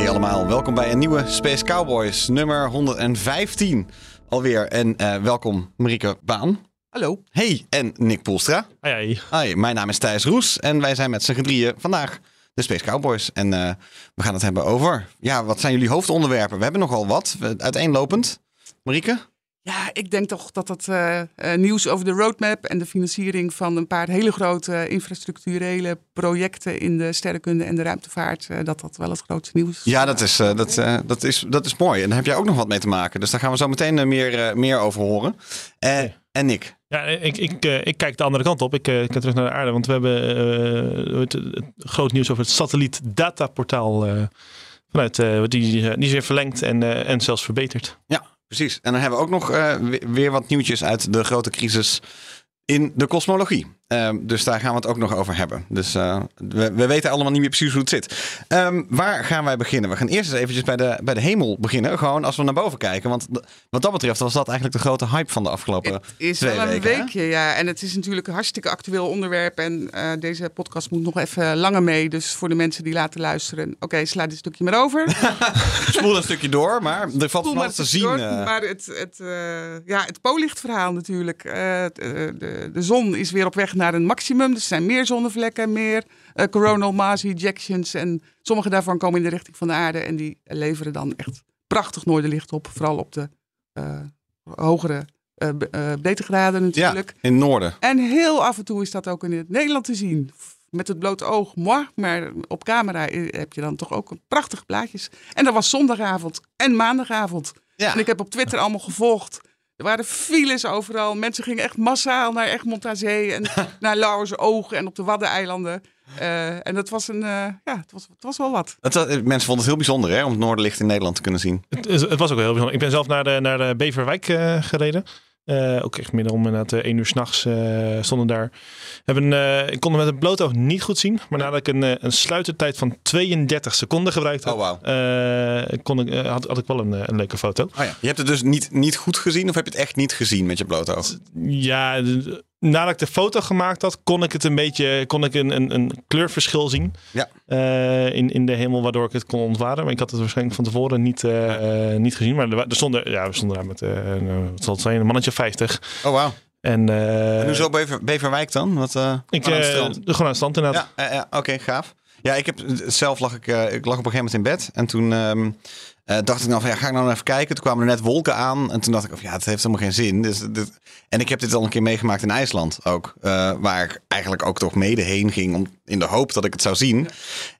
Hey allemaal, welkom bij een nieuwe Space Cowboys, nummer 115 alweer. En eh, welkom Marieke Baan. Hallo. Hey, en Nick Poelstra. Hey, Hi, mijn naam is Thijs Roes en wij zijn met z'n drieën vandaag de Space Cowboys. En eh, we gaan het hebben over, ja, wat zijn jullie hoofdonderwerpen? We hebben nogal wat, uiteenlopend. Marieke? Ja, ik denk toch dat het eh, eh, nieuws over de roadmap en de financiering van een paar hele grote infrastructurele projecten in de sterrenkunde en de ruimtevaart, eh, dat dat wel het grootste nieuws is. Ja, dat is, eh, dat, eh, dat, is, dat is mooi. En daar heb jij ook nog wat mee te maken. Dus daar gaan we zo meteen meer, eh, meer over horen. Eh, En Nick? Ja, ik, ik, eh, ik kijk de andere kant op. Ik kijk terug naar de aarde, want we hebben eh, het, het groot nieuws over het satelliet dataportaal eh vanuit eh, die, die is weer verlengd en, eh, en zelfs verbeterd. Ja, precies. En dan hebben we ook nog we- weer wat nieuwtjes uit de grote crisis in de kosmologie. Ehm, dus daar gaan we het ook nog over hebben. Dus eh, we, we weten allemaal niet meer precies hoe het zit. Ehm, waar gaan wij beginnen? We gaan eerst eens eventjes bij de, bij de hemel beginnen. Gewoon als we naar boven kijken. Want wat dat betreft was dat eigenlijk de grote hype van de afgelopen Het is twee wel een weken. hè? weekje, ja. En het is natuurlijk een hartstikke actueel onderwerp. En eh, deze podcast moet nog even langer mee. Dus voor de mensen die laten luisteren. Oké, sla dit stukje maar over. Spoel een stukje door, maar er valt van alles te zien. door. eh. Maar het, het, ja, het natuurlijk. De, de zon is weer op weg naar een maximum. Er zijn meer zonnevlekken, meer eh, coronal mass ejections. En sommige daarvan komen in de richting van de aarde. En die leveren dan echt prachtig noorderlicht op. Vooral op de eh, hogere be- eh, breedtegraden ja, natuurlijk. in het noorden. En heel af en toe is dat ook in het Nederland te zien. Met het blote oog, moi, maar op camera heb je dan toch ook prachtige plaatjes. En dat was zondagavond en maandagavond. Ja. En ik heb op Twitter allemaal gevolgd. Er waren files overal. Mensen gingen echt massaal naar Egmond aan Zee en naar Lauwersoog en op de Waddeneilanden. Eh, en dat was een, eh, ja, het was, het was wel wat. Het, was- mensen vonden het heel bijzonder hè, om het noorderlicht in Nederland te kunnen zien. Het, het was ook heel bijzonder. Ik ben zelf naar de, naar de Beverwijk eh, gereden. Eh, ook echt midden om inderdaad eh, één uur s'nachts uh, stonden daar. Hebben, eh, ik kon hem met het blote oog niet goed zien. Maar nadat ik een, eh, een sluitertijd van 32 seconden gebruikt had, Oh, eh, kon ik, eh, had, had ik wel een, eh, een leuke foto. Oh ja. Je hebt het dus niet, niet goed gezien of heb je het echt niet gezien met je blote oog? Ja, nadat ik de foto gemaakt had, kon ik het een beetje, kon ik een, een, een kleurverschil zien Ja. eh, in, in de hemel, waardoor ik het kon ontwaren. Maar ik had het waarschijnlijk van tevoren niet, eh, eh, niet gezien. Maar er, er stonden, ja, we stonden daar met, nou, wat zal het zijn, een mannetje 50. Oh wauw. En, En hoezo Bever, Beverwijk dan? Wat, ik, gewoon aan gewoon aan het strand inderdaad. Ja, oké, gaaf. Ja, ik heb zelf lag ik, ik lag op een gegeven moment in bed en toen ehm, eh, dacht ik nou van ja, ga ik nou even kijken. Toen kwamen er net wolken aan en toen dacht ik of ja, het heeft helemaal geen zin. Dus, dit, en ik heb dit al een keer meegemaakt in IJsland ook, eh, waar ik eigenlijk ook toch mede heen ging om, in de hoop dat ik het zou zien.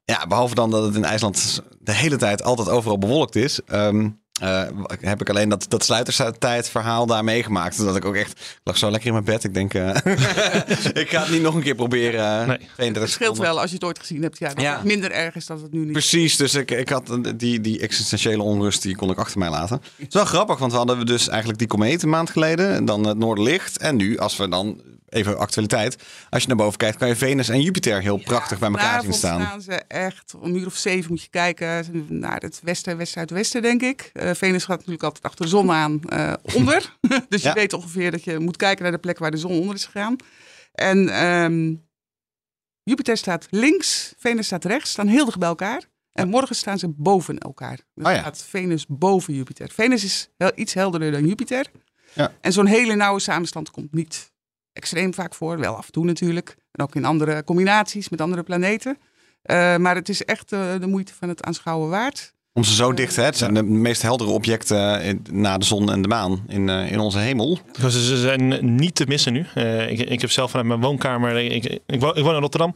Ja, behalve dan dat het in IJsland de hele tijd altijd overal bewolkt is. ehm, eh, heb ik alleen dat, dat sluitertijdverhaal daar meegemaakt. Dat ik ook echt ik lag zo lekker in mijn bed. Ik denk, eh, ik ga het niet nog een keer proberen. Nee. 32 Het scheelt wel als je het ooit gezien hebt. Ja, dat Ja. het minder erg is dat het nu niet Precies, dus ik, ik had die, die existentiële onrust, die kon ik achter mij laten. Het is wel grappig, want we hadden dus eigenlijk die komeet een maand geleden. En dan het Noorderlicht. En nu, als we dan, even actualiteit. Als je naar boven kijkt, kan je Venus en Jupiter heel prachtig bij elkaar zien staan. staan ze echt, om een uur of zeven moet je kijken naar het westen, west-zuidwesten, denk ik. Eh, Venus gaat natuurlijk altijd achter de zon aan eh, onder. dus je weet ongeveer dat je moet kijken naar de plek waar de zon onder is gegaan. En ehm, Jupiter staat links, Venus staat rechts, staan heel dicht bij elkaar. En morgen staan ze boven elkaar. Dus Oh ja. staat Venus boven Jupiter. Venus is heel, iets helderder dan Jupiter. Ja. En zo'n hele nauwe samenstand komt niet extreem vaak voor. Wel af en toe natuurlijk. En ook in andere combinaties met andere planeten. Eh, maar het is echt eh, de moeite van het aanschouwen waard. Om ze zo dicht, hè? Het zijn de meest heldere objecten in- na de zon en de maan in, eh, in onze hemel. Dus ze zijn niet te missen nu. Eh, ik, ik heb zelf vanuit mijn woonkamer, ik, ik woon in Rotterdam.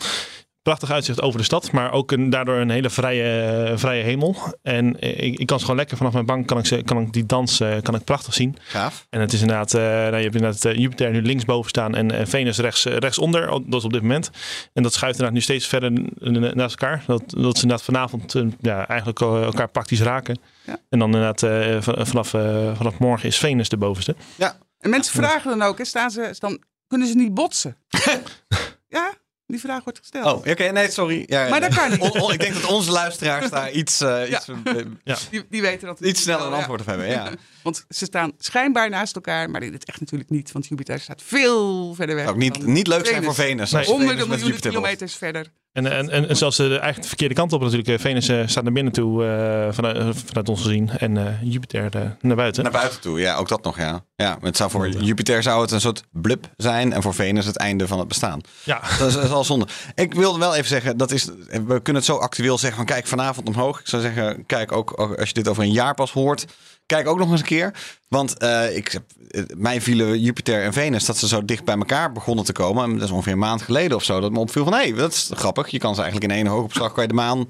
Prachtig uitzicht over de stad, maar ook een, daardoor een hele vrije, eh, vrije hemel. En eh, ik, ik kan ze gewoon lekker vanaf mijn bank, kan ik, ze, kan ik die dans eh, kan ik prachtig zien. Gaaf. En het is inderdaad, nou, je hebt inderdaad Jupiter nu linksboven staan en Venus rechts, rechtsonder. Oh, Dat is op dit moment. En dat schuift inderdaad nu steeds verder naast elkaar. Dat, dat ze inderdaad vanavond ja, eigenlijk elkaar praktisch raken. Ja. En dan inderdaad van- vanaf, vanaf morgen is Venus de bovenste. En mensen vragen dan ook, hè, staan ze, dan kunnen ze niet botsen. ja, die vraag wordt gesteld. Oh, oké. nee, sorry. Ja, Maar dat kan niet. on- on- ik denk dat onze luisteraars daar iets, eh, iets, eh, Die, die weten dat. iets sneller een antwoord op hebben. Ja. Want ze staan schijnbaar naast elkaar, maar in het echt natuurlijk niet. Want Jupiter staat veel verder weg. Ook niet, niet leuk zijn voor Venus. Nee. Honderden miljoenen kilometers verder. En, en, en, en zelfs eigenlijk de verkeerde kant op natuurlijk. Eh, Venus eh, staat naar binnen toe eh, vanuit, vanuit ons gezien. En eh, Jupiter naar buiten. Naar buiten toe, ja, ook dat nog, ja. ja het zou voor Jupiter zou het een soort blub zijn en voor Venus het einde van het bestaan. Ja, Dat is, dat is al zonde. Ik wilde wel even zeggen, dat is, we kunnen het zo actueel zeggen van kijk vanavond omhoog. Ik zou zeggen, kijk ook als je dit over een jaar pas hoort, kijk ook nog eens een keer. Want eh, ik heb, eh, mij vielen Jupiter en Venus dat ze zo dicht bij elkaar begonnen te komen. En dat is ongeveer een maand geleden of zo. Dat me opviel van hé, hey, dat is grappig. Je kan ze eigenlijk in één hoogopslag kan je de maan,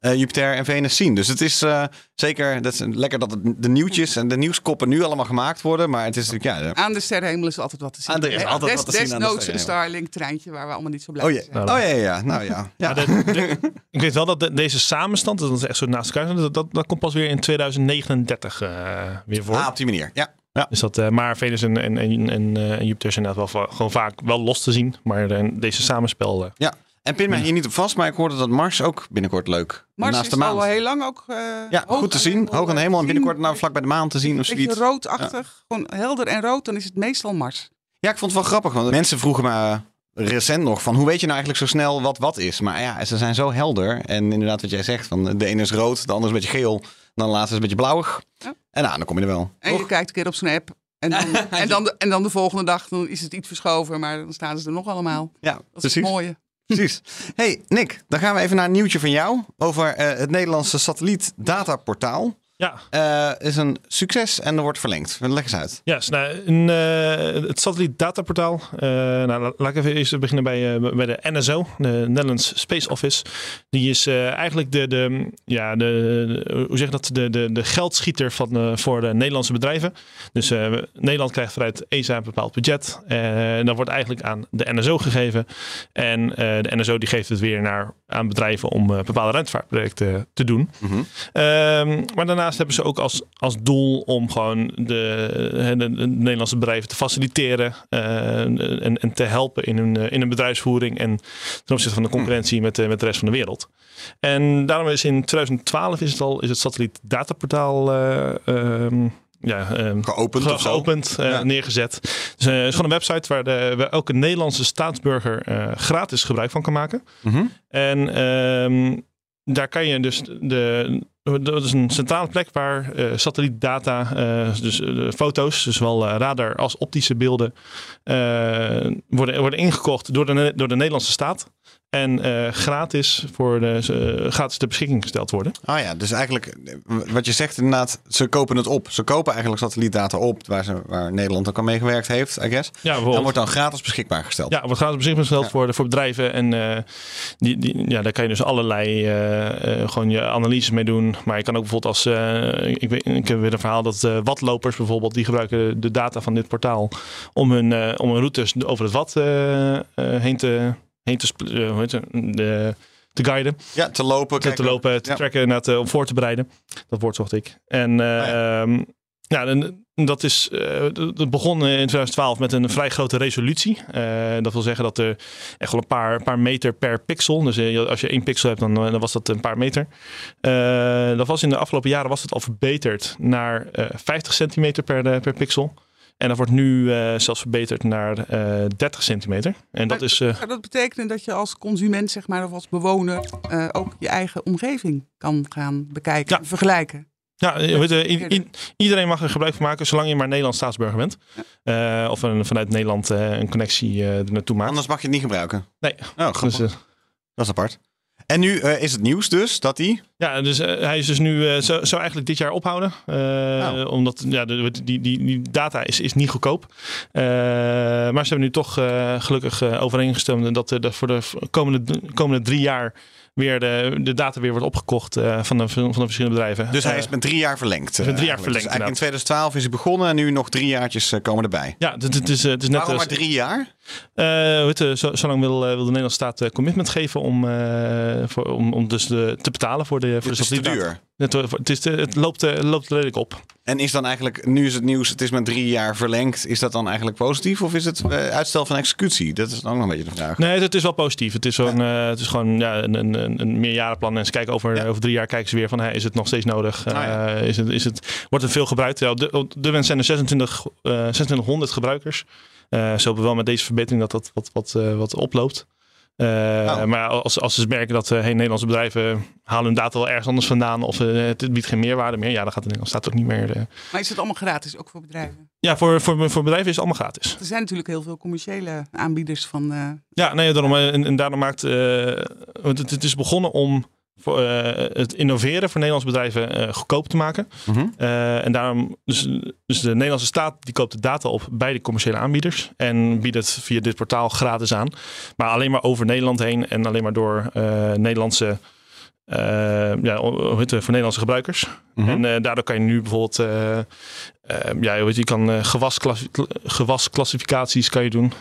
eh, Jupiter en Venus zien. Dus het is eh, zeker dat is lekker dat het, de nieuwtjes en de nieuwskoppen nu allemaal gemaakt worden. Maar het is natuurlijk ja. de- Aan de sterrenhemel is altijd wat te zien. Ah, er is altijd Des- wat te zien aan de een. Starlink-treintje waar we allemaal niet zo blij Oh zijn. oh ja, ja, ja. Nou ja. de- de- ik weet wel dat de- deze samenstand, dat is echt zo naast elkaar, dat, dat, dat komt pas weer in 2039 eh, weer voor. Ah, op die manier. Ja. ja. Dus dat, eh, maar Venus en, en, en, en, eh, Jupiter zijn inderdaad wel gewoon vaak wel los te zien. Maar eh, deze samenspel, eh, Ja, en pin mij hier niet op vast, maar ik hoorde dat Mars ook binnenkort leuk. Mars naast is de maan. al heel lang ook eh, ja, goed te zien. hemel, Hoog aan de hemel en eh, binnenkort nou vlak bij de maan te zien of Een beetje zoiets. roodachtig, gewoon helder en rood, dan is het meestal Mars. Ja, ik vond het wel grappig, want mensen vroegen me recent nog van hoe weet je nou eigenlijk zo snel wat wat is? Maar ja, ze zijn zo helder. En inderdaad wat jij zegt, van de ene is rood, de andere is een beetje geel, dan de laatste is een beetje blauwig. Ja. En nou, dan kom je er wel. En Toch? je kijkt een keer op zo'n app. En dan, en, dan de, en dan de volgende dag dan is het iets verschoven, maar dan staan ze er nog allemaal. Ja, Dat is precies. het mooie. Precies. Hey Nick, dan gaan we even naar een nieuwtje van jou over eh, het Nederlandse satelliet dataportaal. Ja, Eh is een succes en er wordt verlengd. Leg eens uit. Ja, nou, een, eh, het satelliet dataportaal. nou, la- laat ik even eerst beginnen bij, bij de NSO, de Netherlands Space Office. Die is eigenlijk de, de, ja, de, hoe zeg dat, de, de, de geldschieter van, voor de Nederlandse bedrijven. Dus Nederland krijgt vanuit ESA een bepaald budget. En dat wordt eigenlijk aan de NSO gegeven. En de NSO die geeft het weer naar, aan bedrijven om bepaalde ruimtevaartprojecten te doen. Ehm, maar daarnaast hebben ze ook als, als doel om gewoon de, de, de Nederlandse bedrijven te faciliteren eh, en, en te helpen in hun, eh, in hun bedrijfsvoering en ten opzichte van de concurrentie met, de- met de rest van de wereld. En daarom is in 2012 is het al is het satelliet dataportaal eh, ehm, ja, ehm, Geopend ge- geopend, eh, Ja. neergezet. Dus, eh, het is gewoon een website waar, de, waar elke Nederlandse staatsburger eh, gratis gebruik van kan maken. Mhm. En ehm, daar kan je dus de. Dat is een centrale plek waar eh, satellietdata, eh, dus eh, foto's, dus zowel eh, radar als optische beelden, eh, worden, worden ingekocht door de, door de Nederlandse staat. En eh, gratis, voor de, eh, gratis ter beschikking gesteld worden. Ah ja, dus eigenlijk eh, wat je zegt inderdaad, ze kopen het op. Ze kopen eigenlijk satellietdata op waar, ze, waar Nederland ook aan meegewerkt heeft, I guess. Ja, En wordt dan gratis beschikbaar gesteld. Ja, wordt gratis beschikbaar gesteld Ja. voor, bedrijven. En die, die, ja, daar kan je dus allerlei gewoon je analyses mee doen. Maar je kan ook bijvoorbeeld als... ik, weet, ik heb weer een verhaal dat watlopers bijvoorbeeld... die gebruiken de data van dit portaal... om hun, om hun routes over het wat heen te... Heen te, eh, hoe heet het? De, te guiden, Ja, te lopen. te, te lopen, te Ja. tracken, inderdaad, eh, om voor te bereiden. Dat woord zocht ik. En Ah, ja. ehm, ja, en dat is, eh, dat begon in 2012 met een vrij grote resolutie. Dat wil zeggen dat er echt wel een paar, paar meter per pixel. Dus als je één pixel hebt, dan, dan was dat een paar meter. Dat was in de afgelopen jaren was het al verbeterd naar eh 50 centimeter per, per pixel. En dat wordt nu eh, zelfs verbeterd naar eh 30 centimeter. En dat Maar is. eh, Zou dat betekenen dat je als consument, zeg maar, of als bewoner eh, ook je eigen omgeving kan gaan bekijken Ja. vergelijken? Ja, weet, eh, iedereen mag er gebruik van maken zolang je maar Nederlands staatsburger bent. Eh, of een, vanuit Nederland eh, een connectie eh er naartoe maakt. Anders mag je het niet gebruiken. Nee. Oh. Dus, eh, Dat is apart. En nu eh, is het nieuws dus dat hij... Ja, dus eh, hij is dus nu, eh, zou, zou eigenlijk dit jaar ophouden. Oh. Omdat ja, de, die, die, die data is, is niet goedkoop. Maar ze hebben nu toch gelukkig overeengestemd dat er dat voor de komende, komende drie jaar weer de, de data weer wordt opgekocht eh, van, de, van de verschillende bedrijven. Dus hij Eh, is met drie jaar verlengd. eh, met drie jaar. Dus verlengd, eigenlijk in 2012 is hij begonnen en nu nog drie jaartjes eh, komen erbij. ja, het, het is, eh, het is net Waarom maar drie jaar? Eh, je, zo, zolang wil, eh, wil de Nederlandse staat eh, commitment geven om, eh, voor, om, om dus de, te betalen voor de, voor de is te duur. Het, eh, het, is, te- het, loopt, eh, het loopt redelijk op. En is dan eigenlijk, nu is het nieuws, het is met drie jaar verlengd. Is dat dan eigenlijk positief of is het eh, uitstel van executie? Dat is dan ook nog een beetje de vraag. Nee, het is wel positief. Het is, zo'n, eh, het is gewoon ja, een, een, een, meerjarenplan. En ze kijken over, Ja. over drie jaar kijken ze weer van, hè, is het nog steeds nodig? Ah. Eh, is het, is het, wordt het veel gebruikt? Ja, op de, op de moment zijn er 26, eh 2600 gebruikers. Eh ze hopen wel met deze verbetering dat dat wat, wat, eh, wat oploopt. Eh, Oh. Maar als, als ze merken dat eh, hey, Nederlandse bedrijven halen hun data wel ergens anders vandaan of eh, het biedt geen meerwaarde meer, ja, dan gaat de Nederlandse staat ook niet meer. Maar is het allemaal gratis, ook voor bedrijven? Ja, voor, voor, voor bedrijven is het allemaal gratis. Er zijn natuurlijk heel veel commerciële aanbieders van... Ja, nee, daarom, en, en daarom maakt want het, het is begonnen om voor, eh, het innoveren voor Nederlandse bedrijven eh, goedkoop te maken. Mhm. Eh, en daarom, dus, dus de Nederlandse staat die koopt de data op bij de commerciële aanbieders en biedt het via dit portaal gratis aan. Maar alleen maar over Nederland heen en alleen maar door Nederlandse, ja, hoe heet het, voor Nederlandse gebruikers. Mhm. En eh, daardoor kan je nu bijvoorbeeld, eh, eh, ja, je weet, je kan eh, gewasklassificaties kan je doen.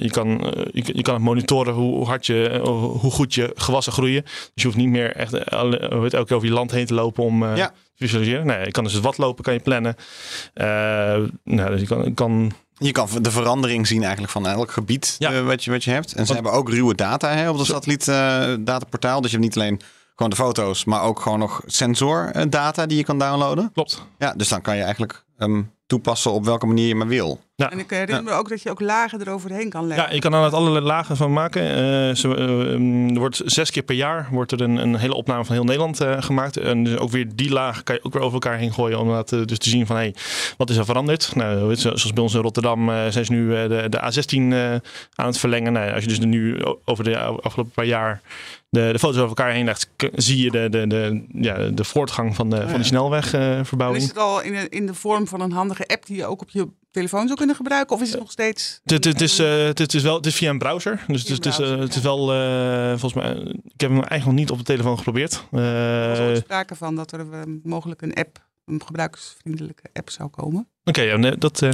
Je, kan, je, je kan het monitoren hoe, hard je, hoe goed je gewassen groeien. Dus je hoeft niet meer echt elke keer over je land heen te lopen om Ja. te visualiseren. Nee, je kan dus het watlopen kan je plannen. Nou, dus je kan, kan Je kan de verandering zien eigenlijk van elk gebied Ja. eh, wat, je, wat je hebt. En ze hebben ook ruwe data hè, op dat satelliet eh, dataportaal. Dus je hebt niet alleen gewoon de foto's, maar ook gewoon nog sensordata die je kan downloaden. klopt. Ja, dus dan kan je eigenlijk ehm, toepassen op welke manier je maar wil. Ja. En ik herinner me ook dat je ook lagen eroverheen kan leggen. Ja, je kan er allerlei lagen van maken. Eh, zo, eh, um, er wordt zes keer per jaar wordt er een, een hele opname van heel Nederland eh, gemaakt. En dus ook weer die laag kan je ook weer over elkaar heen gooien. Om dat, dus te zien van, hey, wat is er veranderd? Nou, je, zoals bij ons in Rotterdam eh, zijn ze nu eh, de, de A16 eh, aan het verlengen. Nou, als je dus nu over de afgelopen paar jaar de, de foto's over elkaar heen legt, zie je de, de, de, ja, de voortgang van de, van die En snelwegverbouwing. is het al in, een- in de vorm van een handige app die je ook op je telefoon zou kunnen gebruiken? Of is het nog steeds... Het, het, is, eh, het, is wel het is via een browser. Dus het, is, eh, het is wel eh, volgens mij. Ik heb hem eigenlijk nog niet op de telefoon geprobeerd. Er was ooit sprake van dat er mogelijk een app, een gebruikersvriendelijke app zou komen. Oké, ja, dat eh,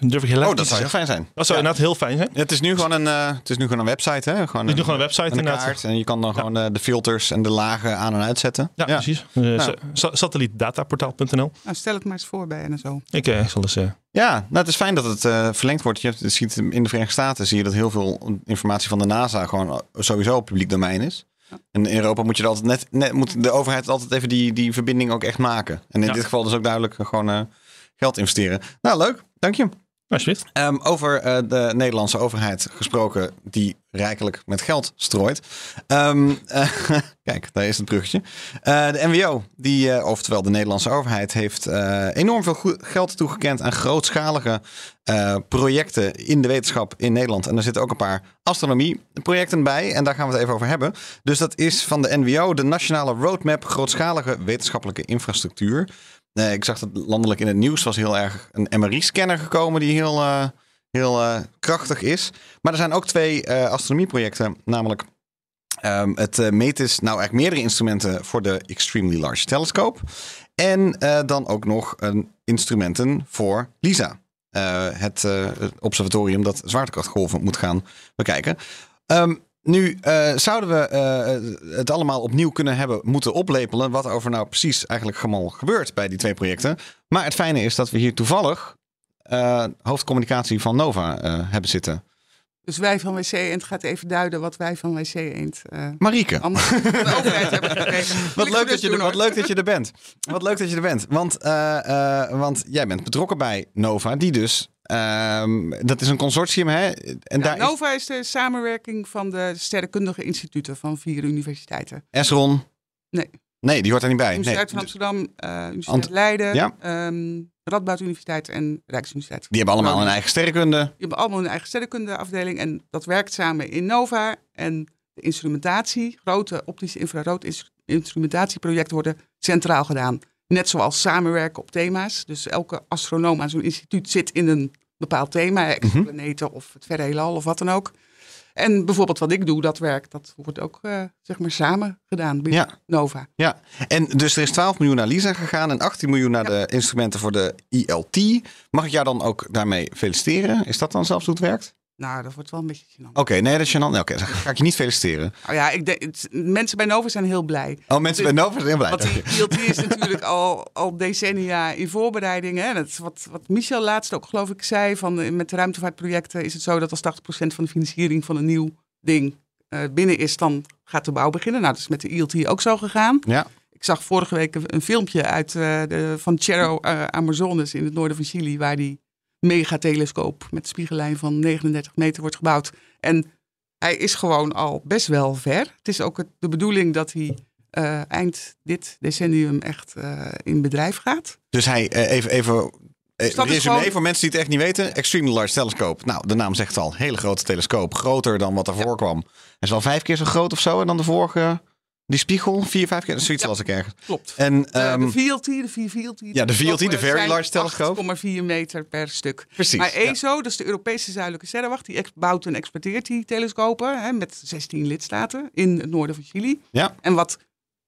durf ik helaas Oh, dat zou heel fijn zijn. Dat zou Ja. inderdaad heel fijn zijn. Ja, het is nu gewoon een, eh, het is nu gewoon een website, hè? Gewoon Ik doe gewoon een website en een inderdaad. kaart. En je kan dan gewoon eh, de filters en de lagen aan en uitzetten. Ja, precies. Uh, sa- Satellietdataportaal.nl. Nou, stel het maar eens voor bij NSO. Ik zal eens. eh, Ja, nou, het is fijn dat het eh, verlengd wordt. Je hebt, je ziet in de Verenigde Staten zie je dat heel veel informatie van de NASA gewoon sowieso op publiek domein is. En in Europa moet je altijd net, net moet de overheid altijd even die, die verbinding ook echt maken. En in Ja. dit geval dus ook duidelijk gewoon eh, geld investeren. Nou, leuk. Dank je. Alsjeblieft. Ehm, over eh, de Nederlandse overheid gesproken, die rijkelijk met geld strooit. Ehm, eh, kijk, daar is het bruggetje. Eh, de NWO, die, oftewel de Nederlandse overheid, heeft enorm veel geld toegekend aan grootschalige projecten in de wetenschap in Nederland. En er zitten ook een paar astronomieprojecten bij. En daar gaan we het even over hebben. Dus dat is van de NWO, de Nationale Roadmap Grootschalige Wetenschappelijke Infrastructuur. Eh, ik zag dat landelijk in het nieuws was heel erg een MRI-scanner gekomen die heel, eh, heel eh, krachtig is. Maar er zijn ook twee eh, astronomieprojecten, namelijk ehm, het METIS, nou eigenlijk meerdere instrumenten voor de Extremely Large Telescope. En dan ook nog een instrumenten voor LISA. het, observatorium dat zwaartekrachtgolven moet gaan bekijken. Ehm, nu eh, zouden we eh, het allemaal opnieuw kunnen hebben moeten oplepelen. Wat over nou precies eigenlijk allemaal gebeurt bij die twee projecten. Maar het fijne is dat we hier toevallig eh, hoofdcommunicatie van Nova hebben zitten. Dus wij van WC Eend gaat even duiden wat wij van WC Eend eh Marieke. anders van de overheid hebben gekregen. Wat leuk, dat dus je, doen, er, wat leuk dat je er bent. Wat leuk dat je er bent. Want, want jij bent betrokken bij Nova, die dus. Ehm, dat is een consortium, hè? En Ja, daar Nova is de samenwerking van de sterrenkundige instituten van vier universiteiten. Esron. Nee. Nee, die hoort er niet bij. Universiteit Nee, van Amsterdam, eh, Universiteit Ant- Leiden, Ja. ehm, Radboud Universiteit en Rijksuniversiteit. die hebben allemaal een eigen sterrenkunde. Die hebben allemaal hun eigen sterrenkundeafdeling en dat werkt samen in Nova. En de instrumentatie, grote optische infrarood ins- instrumentatieprojecten worden centraal gedaan. Net zoals samenwerken op thema's. Dus elke astronoom aan zo'n instituut zit in een bepaald thema, exoplaneten of het verre heelal of wat dan ook. En bijvoorbeeld wat ik doe, dat werk, dat wordt ook eh, zeg maar samen gedaan binnen Ja. Nova. Ja, en dus er is 12 miljoen naar LISA gegaan en 18 miljoen naar de instrumenten voor de ILT. Mag ik jou dan ook daarmee feliciteren? Is dat dan zelfs hoe het werkt? Nou, dat wordt wel een beetje gênant. Oké, nee, dat is gênant. Oké, dan ga ik je niet feliciteren. Nou ja, ik denk, het- mensen bij Nova zijn heel blij. Oh, mensen bij Nova zijn heel blij. Want die ILT is natuurlijk al, al decennia in voorbereiding. Hè? Dat is wat, wat Michel laatst ook geloof ik zei. Van, eh, met de ruimtevaartprojecten is het zo dat als 80% van de financiering van een nieuw ding eh, binnen is, dan gaat de bouw beginnen. Nou, dat is met de ILT ook zo gegaan. Ja, Ik zag vorige week een, een filmpje uit, eh, de, van Cerro eh, Amazones in het noorden van Chili, waar die megatelescoop met spiegellijn van 39 meter wordt gebouwd. En hij is gewoon al best wel ver. Het is ook het- de bedoeling dat hij eh, eind dit decennium echt eh, in bedrijf gaat. dus hij, eh, even, even Dus resume gewoon- voor mensen die het echt niet weten. Extremely Large Telescope. Nou, de naam zegt het al. Hele grote telescoop. Groter dan wat ervoor kwam. Hij is wel vijf keer zo groot of zo. En dan de vorige, die spiegel, vier, vijf keer. Zoiets Ja. las ik ergens. Klopt. En, Eh, ehm, de VLT, de VLT. Ja, de VLT, de Very Large Telescope. 8,4 meter per stuk. precies. Maar. ESO, dat is de Europese Zuidelijke Sterrenwacht, die ex- bouwt en exporteert die telescopen hè, met 16 lidstaten in het noorden van Chili. Ja. En wat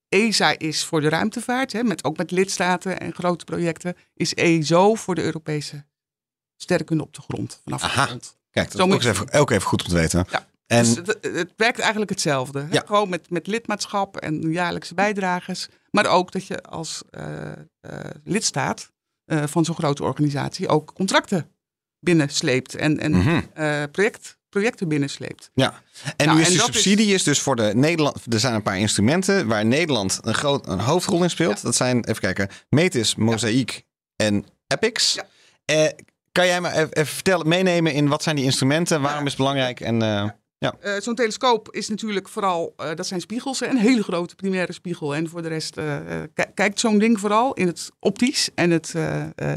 ESA is voor de ruimtevaart, hè, met, ook met lidstaten en grote projecten, is ESO voor de Europese sterrenkunde op de grond. Vanaf Aha. de grond. Kijk, dat Zo is ook even, ook even goed om te weten. Ja. En Dus het, het werkt eigenlijk hetzelfde. hè. Ja. Gewoon met, met lidmaatschap en jaarlijkse bijdrages. Maar ook dat je als eh, eh, lidstaat eh, van zo'n grote organisatie ook contracten binnensleept. En, en Mhm. project, projecten binnensleept. Ja, en Nou, nu is en de subsidie is... dus voor de Nederland. Er zijn een paar instrumenten waar Nederland een, groot, een hoofdrol in speelt. Dat zijn, even kijken, Metis, Mosaic en. Eh, kan jij me even, even vertellen, meenemen in wat zijn die instrumenten? Waarom is het belangrijk? En, eh, Eh, Zo'n telescoop is natuurlijk vooral, eh, dat zijn spiegels, hè, een hele grote primaire spiegel. En voor de rest eh, ki- kijkt zo'n ding vooral in het optisch en het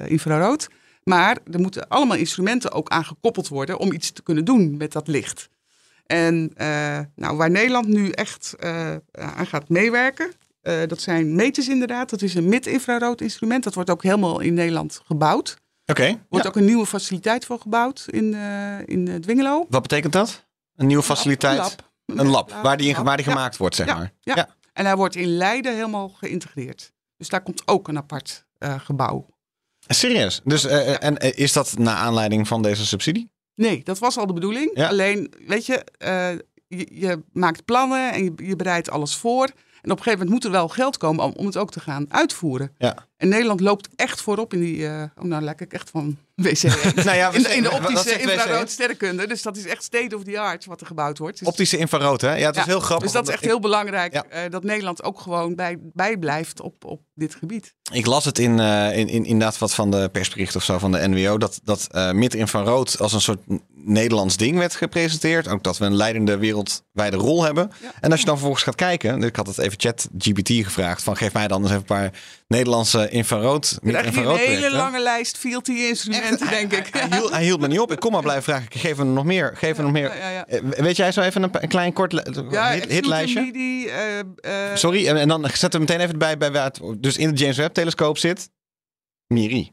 infrarood. Maar er moeten allemaal instrumenten ook aan gekoppeld worden om iets te kunnen doen met dat licht. En nou, waar Nederland nu echt aan gaat meewerken, dat zijn meters inderdaad. Dat is een mid-infrarood instrument. Dat wordt ook helemaal in Nederland gebouwd. Oké, Er wordt ja. ook een nieuwe faciliteit voor gebouwd in, in Dwingelo. wat betekent dat? Een nieuwe faciliteit? Een lab. Een lab, waar die, in- waar die Ja. gemaakt wordt, zeg maar. ja. Ja. En hij wordt in Leiden helemaal geïntegreerd. Dus daar komt ook een apart eh, gebouw. Serieus? Dus, eh, En eh, is dat naar aanleiding van deze subsidie? Nee, dat was al de bedoeling. Ja. Alleen, weet je, je, je maakt plannen en je, je bereidt alles voor. En op een gegeven moment moet er wel geld komen om, om het ook te gaan uitvoeren. Ja. En Nederland loopt echt voorop in die... eh, oh, nou lijk ik echt van WC. Nou ja, in, de, in de wat optische infrarood sterrenkunde. Dus dat is echt state of the art wat er gebouwd wordt. Dus- Optische infrarood, hè? Ja, het is heel grappig. Dus dat is echt ik- heel belangrijk Ja. eh, dat Nederland ook gewoon bij, bij blijft op, op dit gebied. Ik las het in, eh, in, in inderdaad wat van de persbericht of zo van de NWO. Dat, dat eh mid-infrarood als een soort Nederlands ding werd gepresenteerd. Ook dat we een leidende wereldwijde rol hebben. Ja. En als je dan vervolgens gaat kijken. Ik had het even chat GPT gevraagd. Van geef mij dan eens even een paar Nederlandse infrarood. Eigenlijk een mid-infrarood hele lange lijst Denk ik. Hij hield, hij hield me niet op. Ik kon maar blijven vragen. Ik geef hem nog meer. Geef hem nog meer. Eh, Weet jij zo even een, klein kort hit, hitlijstje? MIDI, eh, eh, Sorry, en, en dan zetten we meteen even bij, bij waar het dus in de James Webb telescoop zit. Miri.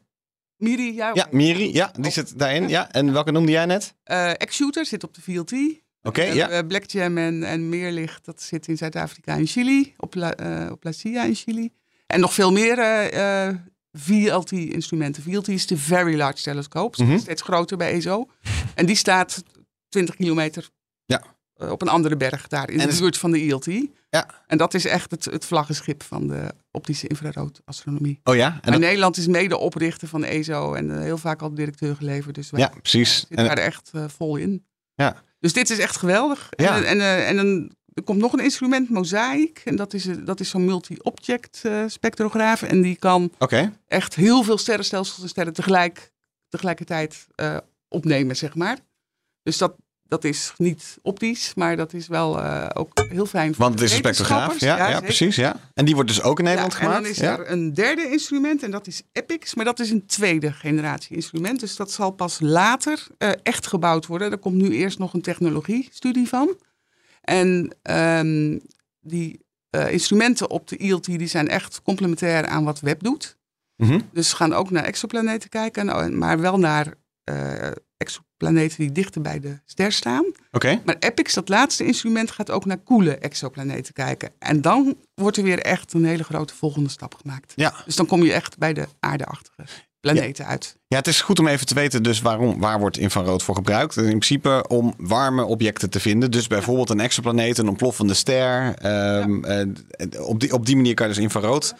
MIDI, ja. Ja, Miri, ja, die zit daarin. Ja, en welke noemde jij net? Eh, X-Shooter zit op de VLT. Oké, ja. Black Jam en, en Meerlicht, dat zit in Zuid-Afrika en Chili. Op, La, op La Silla in Chili. En nog veel meer VLT-instrumenten. VLT is de Very Large Telescope. Mhm. Steeds groter bij ESO. En die staat 20 kilometer Ja. eh, op een andere berg daar in En de is- buurt van de ILT. Ja. En dat is echt het, het vlaggenschip van de optische infraroodastronomie. Oh ja? En Maar dat- Nederland is mede oprichter van ESO en eh, heel vaak al directeur geleverd. Dus wij ja, precies. zitten En, daar echt eh, vol in. Ja. Dus dit is echt geweldig. Ja. En, en, en dan, er komt nog een instrument, Mosaic. En dat is, eh, dat is zo'n multi-object eh, spectrograaf. En die kan echt heel veel sterrenstelsels en sterren tegelijk, tegelijkertijd eh, opnemen, zeg maar. Dus dat, dat is niet optisch, maar dat is wel ook heel fijn voor want het is een spectrograaf. Ja, ja, precies. Ja. En die wordt dus ook in Nederland Ja, gemaakt. En dan is er een derde instrument en dat is EPIX, maar dat is een tweede generatie instrument. Dus dat zal pas later echt gebouwd worden. Er komt nu eerst nog een technologiestudie van. En ehm, die eh, instrumenten op de ILT die zijn echt complementair aan wat Web doet. Mhm. Dus ze gaan ook naar exoplaneten kijken, nou, maar wel naar eh, exoplaneten die dichter bij de ster staan. Oké. Maar EPIX, dat laatste instrument, gaat ook naar koele exoplaneten kijken. En dan wordt er weer echt een hele grote volgende stap gemaakt. Ja. Dus dan kom je echt bij de aardeachtige planeten uit. ja, het is goed om even te weten dus waarom, waar wordt infrarood voor gebruikt. In principe om warme objecten te vinden. Dus bijvoorbeeld een exoplaneet, een ontploffende ster. Ehm, eh, op, die, op die manier kan je dus infrarood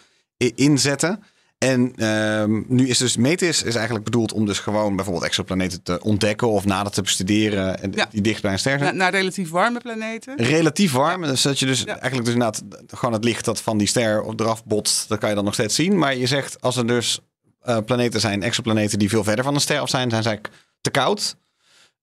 inzetten. En ehm, nu is dus METIS is eigenlijk bedoeld om dus gewoon bijvoorbeeld exoplaneten te ontdekken of nader te bestuderen en Ja. die dicht bij een ster zijn. Na- naar relatief warme planeten. relatief warm. Dus dat je dus Ja. eigenlijk dus inderdaad gewoon het licht dat van die ster eraf botst, dat kan je dan nog steeds zien. Maar je zegt als er dus eh, planeten zijn, exoplaneten die veel verder van een ster af zijn, zijn ze eigenlijk te koud.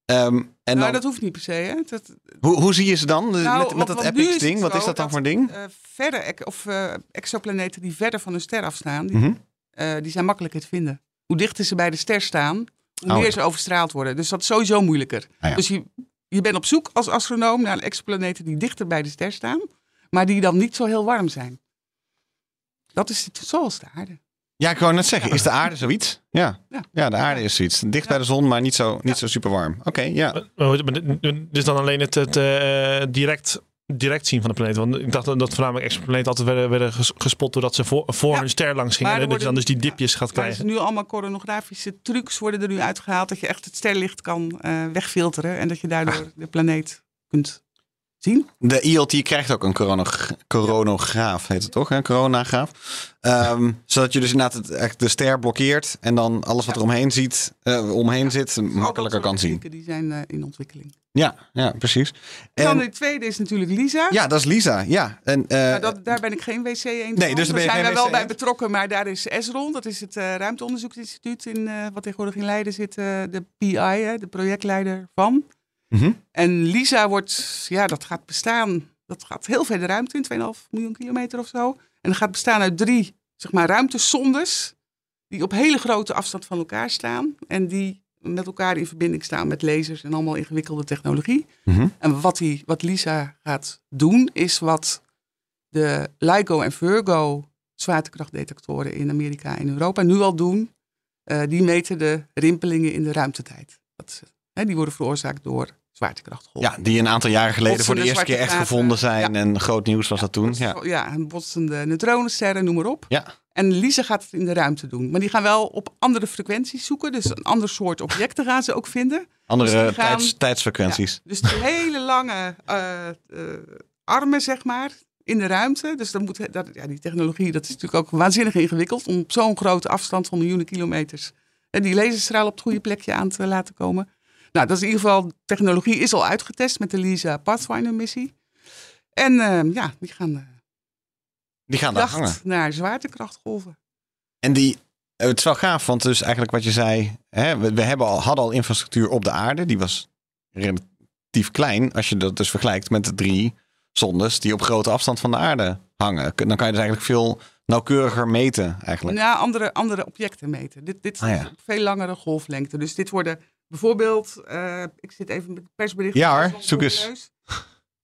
Ehm, en nou, dan, dat hoeft niet per se. Hè? Dat, hoe, hoe zie je ze dan? Nou, met met want- dat Epic ding? Wat is dat dan dat- voor een ding? eh, verre ex- of, eh, exoplaneten die verder van een ster afstaan, die, Mhm. die zijn makkelijker te vinden. Hoe dichter ze bij de ster staan, hoe Oh, meer ja. ze overstraald worden. Dus dat is sowieso moeilijker. Ah, ja. Dus je, je bent op zoek als astronoom naar exoplaneten die dichter bij de ster staan, maar die dan niet zo heel warm zijn. Dat is het, zoals de aarde. Ja, ik wou net zeggen, is de aarde zoiets? Ja, Ja. ja de aarde is zoiets. Dicht bij de zon, maar niet zo, niet zo super warm. Oké, ja. Dus dan alleen het, het eh, direct, direct zien van de planeet. Want ik dacht dat voornamelijk exoplaneten altijd werden, werden ges- gespot doordat ze voor, voor Ja. hun ster langs gingen. Maar En er dat je dan dus worden- die dipjes gaat er krijgen. nu allemaal coronografische trucs worden er nu uitgehaald dat je echt het sterlicht kan eh, wegfilteren en dat je daardoor Ah. de planeet kunt zien. De ILT krijgt ook een coronog- coronograaf, heet het toch? Een coronagraaf. Ehm, zodat je dus inderdaad het, echt de ster blokkeert en dan alles wat er omheen, ziet, eh, omheen zit makkelijker kan zien. Die zijn eh, in ontwikkeling. Ja, ja precies. En dan de tweede is natuurlijk Lisa. ja, dat is Lisa. Ja, en, eh, Nou, dat, daar ben ik geen WC eens Nee, dus daar ben zijn we wel bij betrokken, maar daar is ESRON, dat is het ruimteonderzoeksinstituut in, eh, wat tegenwoordig in Leiden zit, de PI, de projectleider van. Mhm. En Lisa wordt, ja, dat gaat bestaan, dat gaat heel ver de ruimte in, 2,5 miljoen kilometer of zo. En dat gaat bestaan uit drie, zeg maar, ruimtesondes, die op hele grote afstand van elkaar staan. En die met elkaar in verbinding staan met lasers en allemaal ingewikkelde technologie. Mhm. En wat, die, wat Lisa gaat doen, is wat de LIGO en Virgo zwaartekrachtdetectoren in Amerika en Europa nu al doen. Eh, die meten de rimpelingen in de ruimtetijd. Dat, hè, die worden veroorzaakt door ja, die een aantal jaren geleden voor de eerste keer echt gevonden zijn. En groot nieuws was dat toen. Ja. ja, en botsende neutronensterren, noem maar op. Ja. En Lisa gaat het in de ruimte doen. Maar die gaan wel op andere frequenties zoeken. Dus een ander soort objecten gaan ze ook vinden. Andere Dus die gaan- tijds, tijdsfrequenties. Dus die hele lange eh, eh, armen, zeg maar, in de ruimte. Dus dan moet, dat, ja, die technologie, dat is natuurlijk ook waanzinnig ingewikkeld. Om op zo'n grote afstand van miljoenen kilometers en die laserstraal op het goede plekje aan te laten komen. Nou, dat is in ieder geval, technologie is al uitgetest met de LISA Pathfinder missie. En eh, ja, die gaan eh, Die gaan daar hangen. naar zwaartekrachtgolven. En die, eh, het is wel gaaf, want dus eigenlijk wat je zei, hè, we, we hebben al, hadden al infrastructuur op de aarde. Die was relatief klein als je dat dus vergelijkt met de drie zondes die op grote afstand van de aarde hangen. Dan kan je dus eigenlijk veel nauwkeuriger meten eigenlijk. Ja, andere, andere objecten meten. Dit, dit is Ah, ja. veel langere golflengte. Dus dit worden bijvoorbeeld, eh, ik zit even met het persbericht. Ja hoor, Dat zoek eens.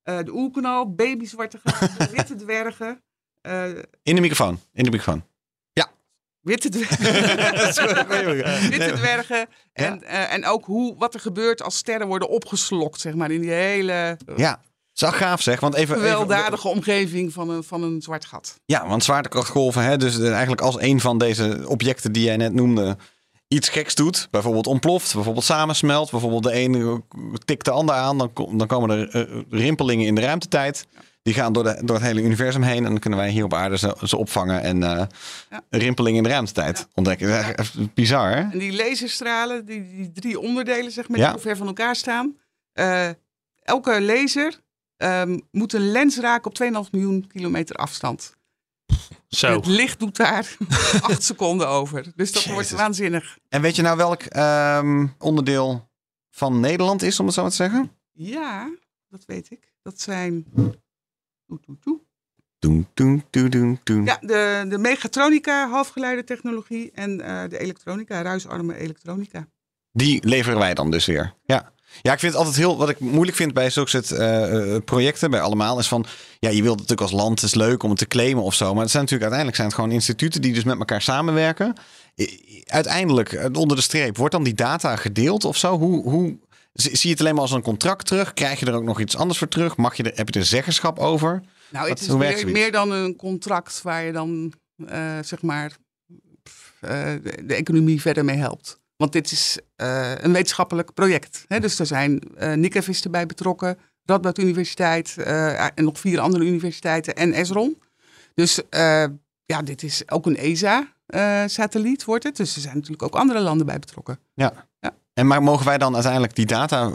Eh, de oerknal, babyzwarte gaten, witte dwergen. eh, In de microfoon, in de microfoon. witte dwergen. witte dwergen. En, en ook hoe, wat er gebeurt als sterren worden opgeslokt, zeg maar, in die hele Ja, zo gaaf zeg. Want even, even, gewelddadige omgeving van een, van een zwart gat. Ja, want zwaartekrachtgolven, hè, dus eigenlijk als een van deze objecten die jij net noemde iets geks doet, bijvoorbeeld ontploft, bijvoorbeeld samensmelt, bijvoorbeeld de ene tikt de ander aan, dan, dan komen er eh, rimpelingen in de ruimtetijd. Die gaan door, de, door het hele universum heen en dan kunnen wij hier op aarde ze, ze opvangen en eh Ja. rimpelingen in de ruimtetijd ontdekken. Dat is bizar, hè? En die laserstralen, die, die drie onderdelen, zeg maar, Ja. die hoe ver van elkaar staan. eh, elke laser ehm, moet een lens raken op 2,5 miljoen kilometer afstand. Zo. Het licht doet daar acht seconden over. Dus dat wordt waanzinnig. En weet je nou welk ehm, onderdeel van Nederland is, om het zo maar te zeggen? Ja, dat weet ik. Dat zijn. Toet, toet, toet. Doen, doen, doen, doen, doen. Ja, de, de mechatronica, halfgeleidetechnologie en eh, de elektronica, ruisarme elektronica. Die leveren wij dan dus weer. Ja. Ja, ik vind het altijd heel. Wat ik moeilijk vind bij zulke soort eh, eh, projecten, bij allemaal, is van. Ja, je wilt natuurlijk als land, het is leuk om het te claimen of zo. Maar het zijn natuurlijk uiteindelijk zijn het gewoon instituten die dus met elkaar samenwerken. Uiteindelijk, eh, onder de streep, wordt dan die data gedeeld of zo? Hoe, hoe, zie je het alleen maar als een contract terug? Krijg je er ook nog iets anders voor terug? Mag je er, heb je er zeggenschap over? Nou, Wat- het is meer, dan een contract waar je dan, zeg maar, de economie verder mee helpt. Want dit is eh, een wetenschappelijk project. Hè? Dus er zijn, is erbij betrokken, Radboud Universiteit eh, en nog vier andere universiteiten en Esron. Dus ja, dit is ook een ESA-satelliet, wordt het. Dus er zijn natuurlijk ook andere landen bij betrokken. Ja. Ja. En maar mogen wij dan uiteindelijk die data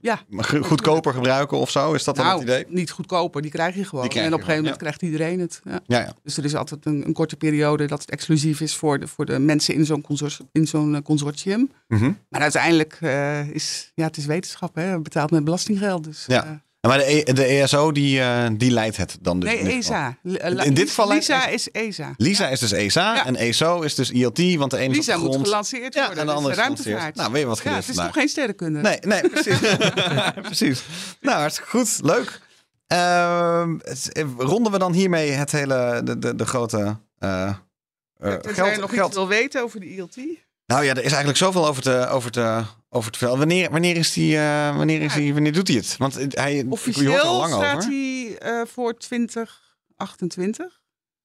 Ja. go- goedkoper gebruiken of zo? Is dat dan nou, het idee? niet goedkoper, die krijg je gewoon. En op een gegeven moment krijgt iedereen het. Ja. Ja, ja. Dus er is altijd een, een korte periode dat het exclusief is voor de, voor de mensen in zo'n zo'n eh, consortium. Mhm. Maar uiteindelijk uh, is ja, het is wetenschap, hè? betaald met belastinggeld. Dus, Ja. uh, Maar de, e- de ESO die, uh, die leidt het dan dus. nee. ESA. In dit geval leidt Lisa is ESA. Lisa is dus ESA Ja. en ESO is dus ILT, want de ene is Lisa op de moet grond. gelanceerd Ja, worden. en de dat andere is is gelanceerd. ruimtevaart. Nou, weet je wat ja, geleerd het is vandaag. toch geen sterrenkunde? Nee, nee, precies. precies. Nou, hartstikke goed. Leuk. Ehm, eh, ronden we dan hiermee het hele, de, de, de grote uh, uh, geld, je nog geld. iets wil weten over de ILT. Nou ja, er is eigenlijk zoveel over te, over te, over te vertellen. Wanneer, wanneer, is die, uh, wanneer, is die, wanneer doet hij het? Want hij, Officieel al lang staat over. hij uh, voor 2028.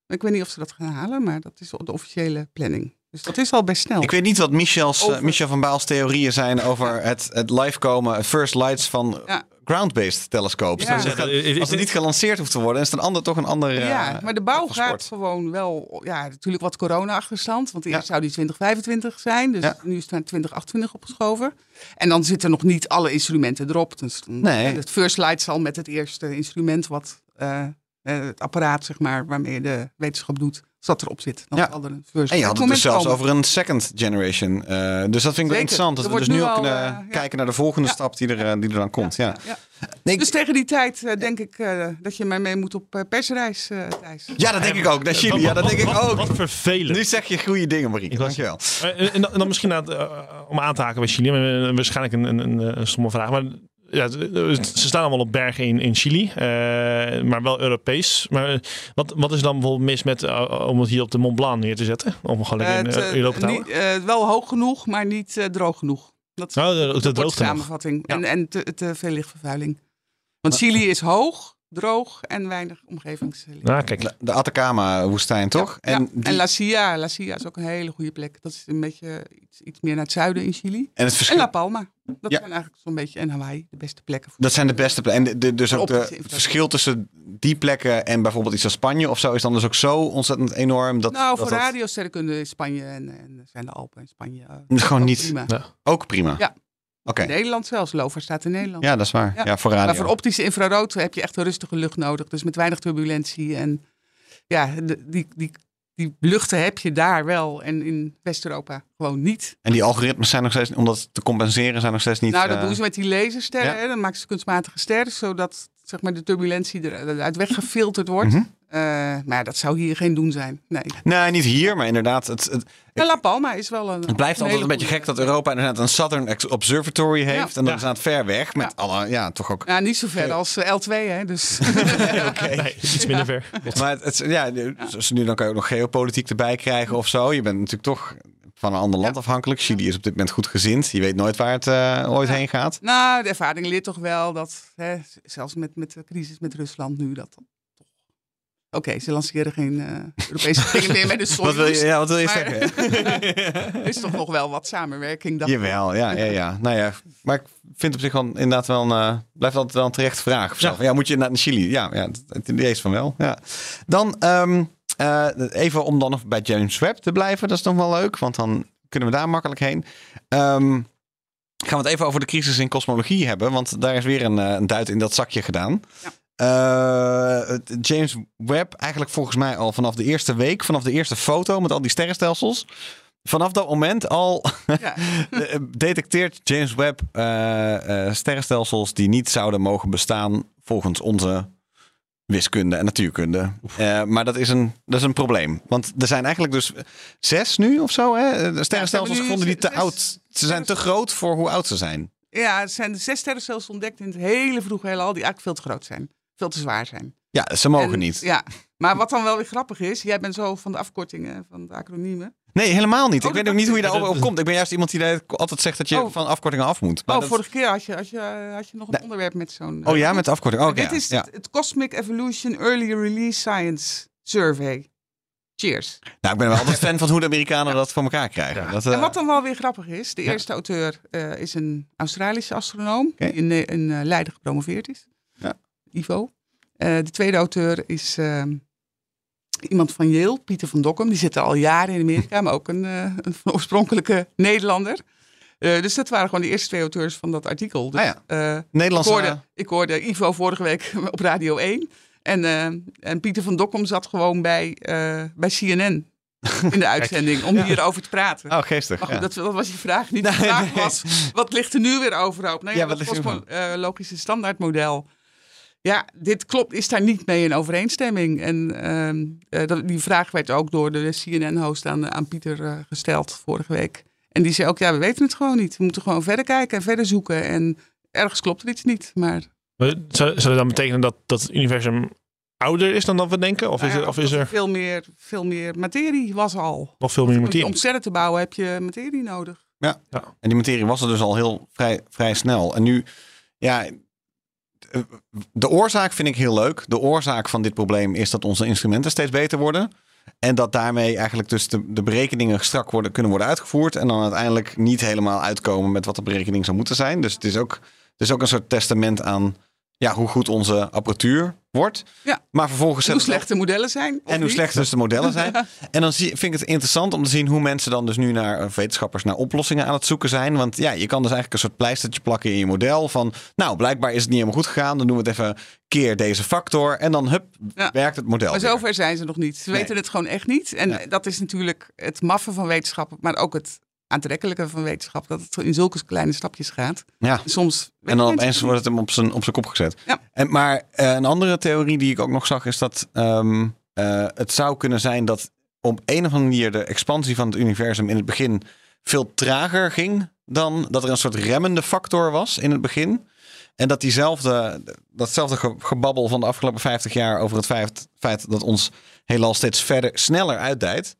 Ik weet niet of ze dat gaan halen, maar dat is de officiële planning. Dus dat is al best snel. Ik weet niet wat Michel's, Over- uh, Michel van Baal's theorieën zijn over het, het live komen, first lights van Ja. Ground-based. Ja. Dus is- als het niet gelanceerd hoeft te worden, is het een ander toch een ander. uh, ja, maar de bouw gaat gewoon wel, ja, natuurlijk wat corona-achterstand. Want eerst Ja. zou die 2025 zijn, dus Ja. nu is het naar 2028 opgeschoven. En dan zitten nog niet alle instrumenten erop. Dus Nee. Het First Light zal met het eerste instrument, wat eh, eh, het apparaat zeg maar, waarmee je de wetenschap doet, dat erop zit. Dan Ja. zal er een First En je had het dus zelfs komen. over een second generation. Uh, dus dat vind ik wel interessant. Dat Er we dus nu al al, kunnen eh, ja. kijken naar de volgende Ja. stap die er, die er dan komt. Ja. ja. Nee, Dus tegen die tijd eh, denk ik eh, dat je mij mee moet op eh, persreis, eh Thijs. ja, dat denk ik ook. Naar Chili, ja, dat denk ik ook. Wat vervelend. Nu zeg je goede dingen, Marie. Dankjewel. Eh, En dan, en dan misschien aan het, eh, om aan te haken bij Chili. eh, Waarschijnlijk een, een, een, een stomme vraag. Maar ja, ze staan allemaal op bergen in, in Chili. eh, maar wel Europees. Maar eh, wat, wat is dan bijvoorbeeld mis met eh, om het hier op de Mont Blanc neer te zetten? Om gewoon lekker in Europa te houden? niet- wel hoog genoeg, maar niet droog genoeg. Dat is Nou, de, samenvatting. Ja. En, en te, te veel lichtvervuiling. Want Chili is hoog, droog en weinig omgevingslicht. Nou, kijk. De, Atacama-woestijn, toch? Ja, En, die- en La Silla, La Silla is ook een hele goede plek. Dat is een beetje iets, iets meer naar het zuiden in Chili. en het En verschil. La Palma. Dat Ja. zijn eigenlijk zo'n beetje, en Hawaii, de beste plekken. Voor Dat zijn de beste plekken. En de, de- dus ook de, het verschil tussen die plekken en bijvoorbeeld iets als Spanje of zo is dan dus ook zo ontzettend enorm. Dat, nou, voor dat radiosterrenkunde is Spanje en, en zijn de Alpen in Spanje. eh, gewoon ook niet Prima. Ja. ook prima. Ja. Oké. Nederland zelfs, Lover staat in Nederland. Ja, dat is waar. Ja, Ja. voor radio. Maar voor optische infrarood heb je echt een rustige lucht nodig. Dus met weinig turbulentie. En ja, de- die, die, die luchten heb je daar wel. En in West-Europa gewoon niet. En die algoritmes zijn nog steeds, om dat te compenseren, zijn nog steeds niet. nou, dat eh, doen ze met die lasersterren. ja. Dan maken ze kunstmatige sterren. Zodat zeg maar, de turbulentie er- eruit weggefilterd wordt. Mhm. Eh, maar dat zou hier geen doen zijn. Nee. Nee, niet hier, maar inderdaad. Het, La Palma is wel een. het blijft altijd een beetje gek dat Europa inderdaad een Southern Ex- Observatory heeft. Ja. En dan Ja. is het ver weg. Met Ja. alle, ja, toch ook. Ja, niet zo ver als eh, L2, hè? Dus. Nee, iets minder ver. Maar het, het- ja, dus nu dan kan je ook nog geopolitiek erbij krijgen of zo. Je bent natuurlijk toch van een ander land Ja. afhankelijk. Chili is op dit moment goed gezind. Je weet nooit waar het eh, ooit Ja. heen gaat. Nou, de ervaring leert toch wel dat, hè, zelfs met, met de crisis met Rusland nu, dat Oké, ze lanceren geen eh, Europese dingen meer met de Wat wil je, ja, wat wil je Maar- zeggen? Er is toch nog wel wat samenwerking. ik. Jawel, ja, ja, ja. Nou ja, maar ik vind op zich wel inderdaad wel een, eh, blijft altijd wel een terechte vraag. of zo. Ja. Ja. moet je naar Chili? Ja, ja het, idee is van wel. Ja. Dan ehm, eh, even om dan nog bij James Webb te blijven. Dat is nog wel leuk, want dan kunnen we daar makkelijk heen. Ehm, gaan we het even over de crisis in kosmologie hebben, want daar is weer een, eh, een duit in dat zakje gedaan. Ja. Eh, James Webb, eigenlijk volgens mij al vanaf de eerste week, vanaf de eerste foto met al die sterrenstelsels. Vanaf dat moment al Ja. detecteert James Webb eh, eh, sterrenstelsels die niet zouden mogen bestaan volgens onze wiskunde en natuurkunde. Maar dat is, een, dat is een probleem. Want er zijn eigenlijk dus zes nu of zo, hè? De sterrenstelsels nu gevonden die te zes oud. Ze zijn te groot voor hoe oud ze zijn. Ja, er zijn zes sterrenstelsels ontdekt in het hele vroege heelal die eigenlijk veel te groot zijn. Veel te zwaar zijn. Ja, ze mogen En- niet. Ja, maar wat dan wel weer grappig is, jij bent zo van de afkortingen, van de acroniemen. Nee, helemaal niet. Oh, ik weet ook niet hoe je ik. daarover komt. Ik ben juist iemand die altijd zegt dat je Oh. van afkortingen af moet. Maar oh, dat- vorige keer had je, had je, had je nog een Nee. onderwerp met zo'n... Oh ja, met de afkorting. Oh, Dit is ja. het, het Cosmic Evolution Early Release Science Survey. Cheers. Nou, ik ben wel altijd fan van hoe de Amerikanen dat voor elkaar krijgen. Ja. Dat, eh, En wat dan wel weer grappig is, de Ja. eerste auteur eh, is een Australische astronoom die in, eh, Leiden gepromoveerd is. Ivo. Eh, de tweede auteur is ehm, iemand van Yale, Pieter van Dokkum. Die zit er al jaren in Amerika, maar ook een, eh, een oorspronkelijke Nederlander. Eh, dus dat waren gewoon de eerste twee auteurs van dat artikel. Dus, Ah ja. eh, ik, Nederlandse... hoorde, ik hoorde Ivo vorige week op Radio 1. En, en Pieter van Dokkum zat gewoon bij, bij CNN in de uitzending om hierover te praten. Oh, geestig. Maar goed, ja. dat, dat was je vraag niet. Nee, de vraag nee. was, wat ligt er nu weer overhoop? Nou ja, Ja, wat dat ligt er kosmologische standaardmodel. Ja, dit klopt, is daar niet mee in overeenstemming. En ehm, eh, dat, die vraag werd ook door de CNN-host aan, aan Pieter eh, gesteld vorige week. En die zei ook, ja, we weten het gewoon niet. We moeten gewoon verder kijken en verder zoeken. En ergens klopt er iets niet. Maar Zou, zou dat dan betekenen dat, dat het universum ouder is dan dat we denken? Of is, nou ja, er, of is er veel, meer, veel meer materie was al. nog veel meer Om, materie? om sterren te bouwen heb je materie nodig. En die materie was er dus al heel vrij, vrij snel. En nu, ja, de oorzaak vind ik heel leuk. De oorzaak van dit probleem is dat onze instrumenten steeds beter worden. En dat daarmee eigenlijk dus de, de berekeningen strak worden, kunnen worden uitgevoerd. En dan uiteindelijk niet helemaal uitkomen met wat de berekening zou moeten zijn. Dus het is ook, het is ook een soort testament aan ja, hoe goed onze apparatuur wordt. Ja. Maar vervolgens En hoe slecht de modellen zijn. en hoe slecht dus de modellen zijn. En dan zie, vind ik het interessant om te zien hoe mensen dan dus nu naar eh, wetenschappers naar oplossingen aan het zoeken zijn. Want ja, je kan dus eigenlijk een soort pleistertje plakken in je model van, nou, blijkbaar is het niet helemaal goed gegaan. Dan doen we het even keer deze factor en dan hup, Ja. werkt het model. Maar weer. zover zijn ze nog niet. Ze Nee. weten het gewoon echt niet. En Nee. dat is natuurlijk het maffe van wetenschap, maar ook het aantrekkelijke van wetenschap. Dat het in zulke kleine stapjes gaat. Ja. Soms En dan opeens wordt het hem op zijn, op zijn kop gezet. Ja. En, maar eh, een andere theorie die ik ook nog zag is dat ehm, eh, het zou kunnen zijn dat op een of andere manier de expansie van het universum in het begin veel trager ging dan dat er een soort remmende factor was in het begin. En dat diezelfde, datzelfde ge- gebabbel van de afgelopen 50 jaar over het feit, feit dat ons heelal steeds verder, sneller uitdijt.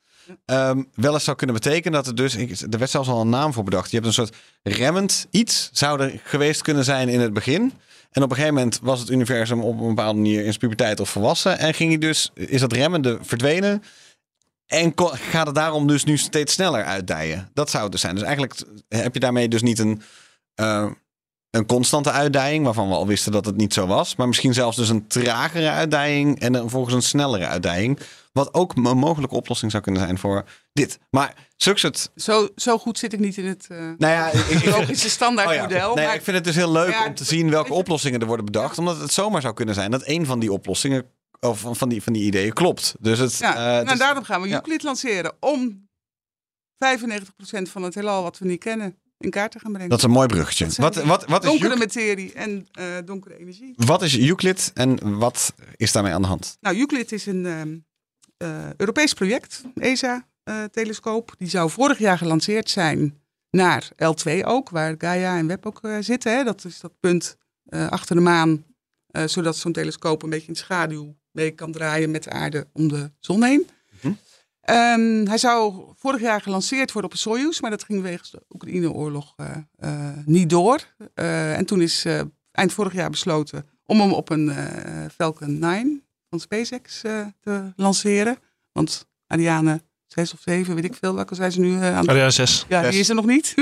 Ehm, wel eens zou kunnen betekenen dat het dus, er werd zelfs al een naam voor bedacht. Je hebt een soort remmend iets, zou er geweest kunnen zijn in het begin. En op een gegeven moment was het universum op een bepaalde manier in zijn puberteit of volwassen. En ging hij dus, is dat remmende verdwenen. En gaat het daarom dus nu steeds sneller uitdijen? Dat zou het dus zijn. Dus eigenlijk heb je daarmee dus niet een, eh, een constante uitdijing, waarvan we al wisten dat het niet zo was. Maar misschien zelfs dus een tragere uitdijing en dan volgens een snellere uitdijing. Wat ook een mogelijke oplossing zou kunnen zijn voor dit. Maar zulks het. Zo, zo goed zit ik niet in het eh Nou ja, logische standaardmodel. Oh ja. Nee, maar ik vind het dus heel leuk Ja, om te zien welke oplossingen er worden bedacht. Omdat het zomaar zou kunnen zijn dat een van die oplossingen, of van- die, van die ideeën klopt. Dus het, ja, eh, nou, daarom gaan we. Euclid lanceren. Om 95% van het heelal wat we niet kennen in kaart te gaan brengen. dat is een mooi bruggetje. Wat, wat, wat, is donkere Euclid, materie en eh, donkere energie. wat is Euclid en wat is daarmee aan de hand? Nou, Euclid is een ehm, eh, Europees project, ESA-telescoop. die zou vorig jaar gelanceerd zijn naar L2 ook, waar Gaia en Webb ook eh, zitten. Hè. Dat is dat punt eh, achter de maan, eh, zodat zo'n telescoop een beetje in schaduw mee kan draaien met de aarde om de zon heen. Mhm. Ehm, hij zou vorig jaar gelanceerd worden op een Soyuz, maar dat ging wegens de Oekraïne-oorlog eh, eh, niet door. Eh, en toen is eh, eind vorig jaar besloten om hem op een eh, Falcon 9 van SpaceX eh, te lanceren. Want Ariane 6 of 7, weet ik veel, welke zijn ze nu eh, aan het... Ariane 6. Ja, die is er nog niet.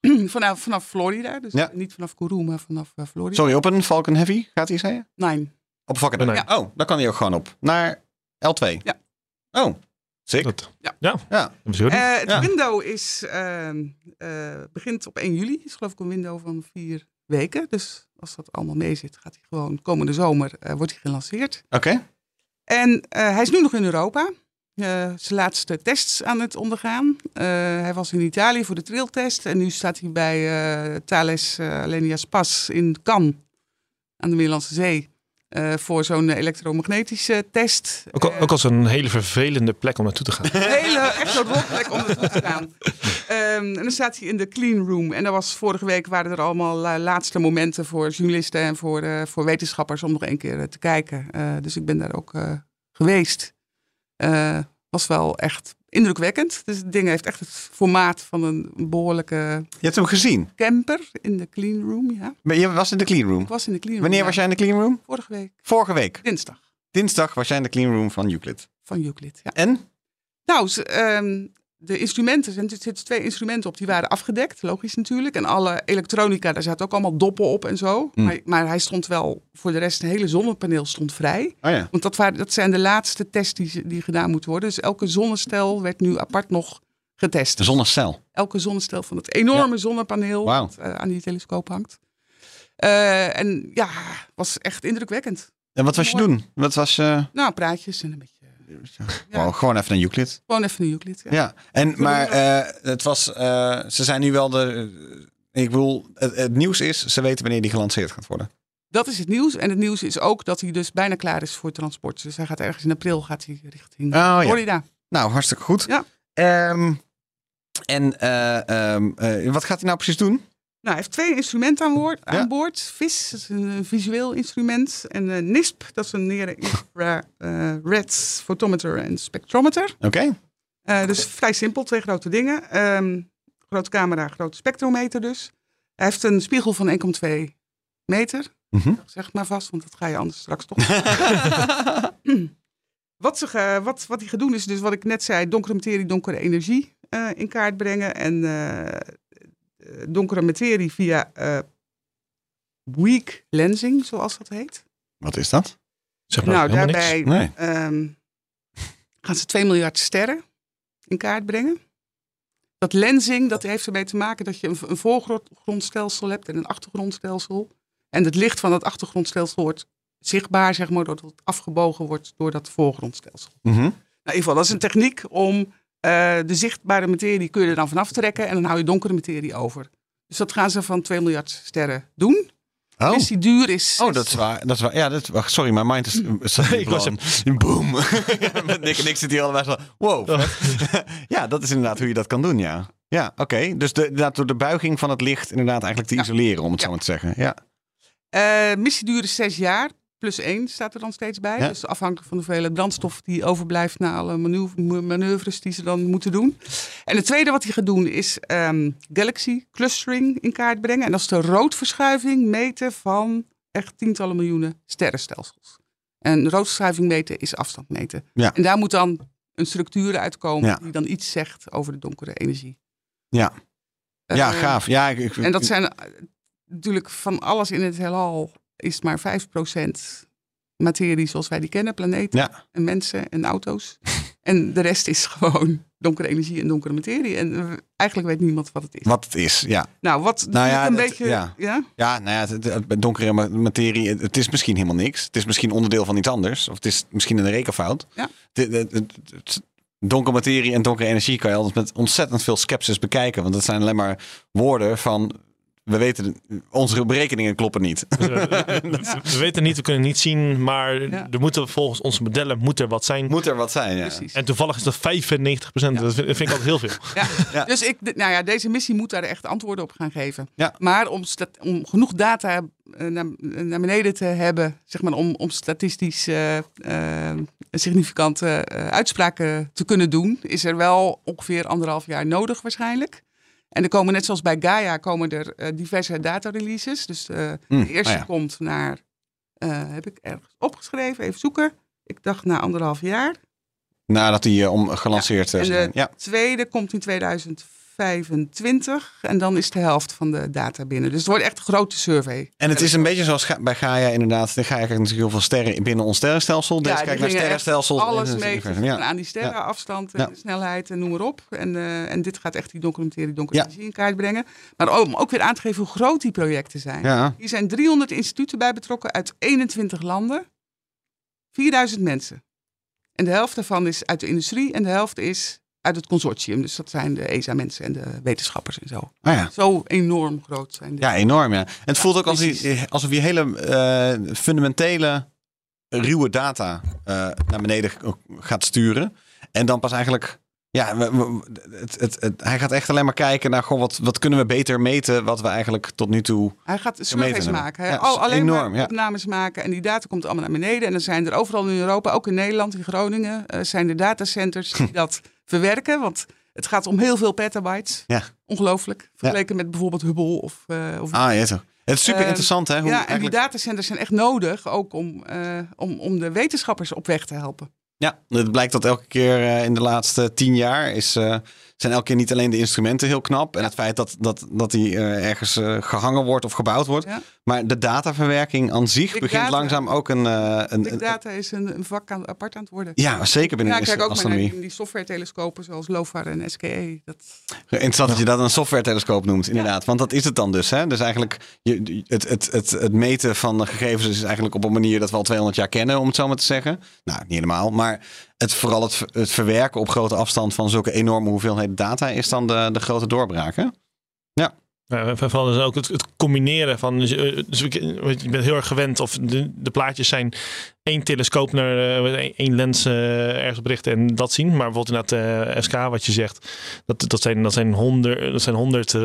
Nee. vanaf, vanaf Florida, dus Ja. niet vanaf Kourou, maar vanaf eh, Florida. Sorry, op een Falcon Heavy gaat hij zeggen? Nine. Op Falcon Nee. Heavy. Oh, dan kan hij ook gewoon op. Naar L2. Ja. Oh, sick. Dat, Ja. ja. Ja. Eh, het Ja. window is, ehm, eh, begint op 1 juli. is geloof ik een window van vier weken. Dus als dat allemaal mee zit, gaat hij gewoon komende zomer eh, wordt hij gelanceerd. Oké. En eh, hij is nu nog in Europa. Eh, zijn laatste tests aan het ondergaan. Hij was in Italië voor de triltest. En nu staat hij bij Thales Alenia Spas in Cannes aan de Middellandse Zee. Eh, voor zo'n elektromagnetische test. Ook, al, Eh, ook als een hele vervelende plek om naartoe te gaan. een hele, echt een rotplek om naartoe te gaan. Ehm, en dan staat hij in de clean room. En dat was vorige week waren er allemaal eh, laatste momenten voor journalisten en voor, voor wetenschappers om nog een keer te kijken. Dus ik ben daar ook geweest. Was wel echt indrukwekkend. Dus het ding heeft echt het formaat van een behoorlijke Je hebt hem gezien. camper in de clean room. Ja, Maar Je was in de clean room. ik was in de clean room. Wanneer ja. was jij in de clean room? Vorige week, Vorige week. dinsdag, Dinsdag was jij in de clean room van Euclid. van Euclid. Ja. En? Nou, ze, ehm, de instrumenten, er zitten twee instrumenten op, die waren afgedekt, logisch natuurlijk. En alle elektronica, daar zaten ook allemaal doppen op en zo. Hmm. Maar, maar hij stond wel, voor de rest, het hele zonnepaneel stond vrij. Oh ja. Want dat, waren, dat zijn de laatste tests die, die gedaan moeten worden. Dus elke zonnestel werd nu apart nog getest. De zonnecel. Elke zonnestel van het enorme zonnepaneel dat eh, aan die telescoop hangt. Eh, en ja, was echt indrukwekkend. En wat was je Mooi. doen? Wat was je... Nou, praatjes en een beetje... Ja. Wow, gewoon even naar Euclid. Gewoon even een Euclid. Ja. Ja. En, maar eh, het was... eh, ze zijn nu wel de... ik bedoel, het, het nieuws is, ze weten wanneer die gelanceerd gaat worden. Dat is het nieuws. En het nieuws is ook dat hij dus bijna klaar is voor transport. Dus hij gaat ergens in april gaat hij richting Oh ja. Florida. Nou, hartstikke goed. Ja. Ehm, en eh, ehm, eh, wat gaat hij nou precies doen? Nou, hij heeft twee instrumenten aan, Ja. aan boord. VIS, dat is een, een visueel instrument. En eh, NISP, dat is een Near Infrared Photometer en Spectrometer. Oké. Eh, dus vrij simpel, twee grote dingen. Ehm, grote camera, grote spectrometer dus. Hij heeft een spiegel van 1,2 meter. Mhm. Zeg maar vast, want dat ga je anders straks toch. wat, ze, wat, wat hij gaat doen is dus wat ik net zei, donkere materie, donkere energie eh, in kaart brengen. En eh, eh, donkere materie via eh, weak lensing, zoals dat heet. Wat is dat? Zeg maar nou, daarbij. Nee. ehm, gaan ze 2 miljard sterren in kaart brengen. Dat lensing, dat heeft ermee te maken dat je een, een voorgrondstelsel hebt en een achtergrondstelsel. En het licht van dat achtergrondstelsel wordt zichtbaar, zeg maar, doordat het afgebogen wordt door dat voorgrondstelsel. Mhm. Nou, in ieder geval, dat is een techniek om eh, de zichtbare materie kun je er dan vanaf trekken en dan hou je donkere materie over. Dus dat gaan ze van 2 miljard sterren doen. Oh. Dus die duur is... Oh, dat is waar. Dat is waar. Ja, dat is, wacht, sorry, mijn mind is... is Ik was hem. Boom. Met Nick en ik zitten hier allebei zo... Wow. ja, dat is inderdaad hoe je dat kan doen, ja. Ja, oké. Dus de, inderdaad door de buiging van het licht inderdaad eigenlijk te Ja. isoleren, om het Ja. zo maar te zeggen. Ja. Eh missieduur is zes jaar. Plus één staat er dan steeds bij. Ja. Dus afhankelijk van de hoeveelheid brandstof die overblijft na alle manoeuvre- manoeuvres die ze dan moeten doen. En het tweede wat hij gaat doen is ehm, galaxy clustering in kaart brengen. En dat is de roodverschuiving meten van echt tientallen miljoenen sterrenstelsels. En roodverschuiving meten is afstand meten. Ja. En daar moet dan een structuur uitkomen Ja. die dan iets zegt over de donkere energie. Ja. Ja, Eh, gaaf. Ja, ik, ik- en dat zijn eh, natuurlijk van alles in het heelal is maar 5% materie zoals wij die kennen. Planeten Ja. en mensen en auto's. en de rest is gewoon donkere energie en donkere materie. En eigenlijk weet niemand wat het is. Wat het is, ja. Nou, wat Nou ja, een dat- beetje... ja. Ja. Ja, nou ja, het, het- donkere ma- materie, het, het is misschien helemaal niks. Het is misschien onderdeel van iets anders. Of het is misschien een rekenfout. Ja. Het- donkere materie en donkere energie kan je altijd met ontzettend veel sceptisch bekijken. Want dat zijn alleen maar woorden van... We weten, onze berekeningen kloppen niet. Dus we, we- we weten niet, we kunnen niet zien, maar Ja. er moeten volgens onze modellen moet er wat zijn. Moet er wat zijn, ja. Precies. En toevallig is dat 95%. Dat, vind, dat vind ik altijd heel veel. Ja. Ja. Dus ik, nou ja, deze missie moet daar echt antwoorden op gaan geven. Ja. Maar om, stat- om genoeg data eh, naar, naar beneden te hebben, zeg maar, om, om statistisch eh, eh, significante eh, uitspraken te kunnen doen, is er wel ongeveer anderhalf jaar nodig waarschijnlijk. En er komen net zoals bij Gaia komen er eh, diverse data releases. Dus eh, de eerste ah ja. komt naar, eh, heb ik ergens opgeschreven, even zoeken. Ik dacht na anderhalf jaar. Nadat die om gelanceerd eh, En zijn. de Ja. tweede komt in 2025 en dan is de helft van de data binnen. Dus het wordt echt een grote survey. En het is een beetje zoals Ga- bij Gaia inderdaad. De Gaia kijkt natuurlijk heel veel sterren binnen ons sterrenstelsel. Deze kijkt naar sterrenstelsels. Alles universum. Ja. aan die sterrenafstand en Ja. snelheid en noem maar op. En, eh, en dit gaat echt die Ja. energie in kaart brengen. Maar om ook weer aan te geven hoe groot die projecten zijn. Hier zijn 300 instituten bij betrokken uit 21 landen. 4000 mensen. En de helft daarvan is uit de industrie en de helft is uit het consortium. Dus dat zijn de ESA-mensen en de wetenschappers en zo. Ah ja. Zo enorm groot zijn die. Ja, enorm. Ja. En het voelt ook als precies. die, alsof je hele eh, fundamentele ruwe data eh, naar beneden gaat sturen. En dan pas eigenlijk. Ja, we- we- het, het, het- hij gaat echt alleen maar kijken naar goh, wat, wat kunnen we beter meten. Wat we eigenlijk tot nu toe. Hij gaat surveys maken. Hè? Ja, Al- alleen enorm, maar ja. opnames maken. En die data komt allemaal naar beneden. En dan zijn er overal in Europa, ook in Nederland, in Groningen, eh, zijn er datacenters die dat verwerken. Want het gaat om heel veel petabytes. Ja. Ongelooflijk. Vergeleken met bijvoorbeeld Hubble of... eh, of Ah, ja, toch. Het is super Eh, interessant, hè? Hoe ja, en die datacenters zijn echt nodig ook om, eh, om, om de wetenschappers op weg te helpen. Ja, het blijkt dat elke keer eh, in de laatste tien jaar is, zijn elke keer niet alleen de instrumenten heel knap. En het feit dat, dat, dat die eh, ergens eh, gehangen wordt of gebouwd wordt. Ja. Maar de dataverwerking aan zich Big begint data. langzaam ook een... eh, een, Big data is een, een vak aan, apart aan het worden. ja, zeker binnen Ja, de kijk ook maar naar die software-telescopen zoals LOFAR en SKE. Dat, Interessant dat je dat een software-telescoop noemt, inderdaad. Want dat is het dan dus. Hè? Dus eigenlijk, je, het, het, het, het meten van de gegevens is eigenlijk op een manier dat we al 200 jaar kennen, om het zo maar te zeggen. Nou, niet helemaal. Maar het, vooral het, het verwerken op grote afstand van zulke enorme hoeveelheden data is dan de, de grote doorbraak. Hè? Ja, vooral dus ook het, het combineren van. Dus, eh, dus je bent heel erg gewend, of de, de plaatjes zijn één telescoop naar eh, één- lens eh, ergens op richten en dat zien. Maar bijvoorbeeld inderdaad eh SK, wat je zegt, dat, dat zijn, dat zijn honderd, dat zijn honderd eh,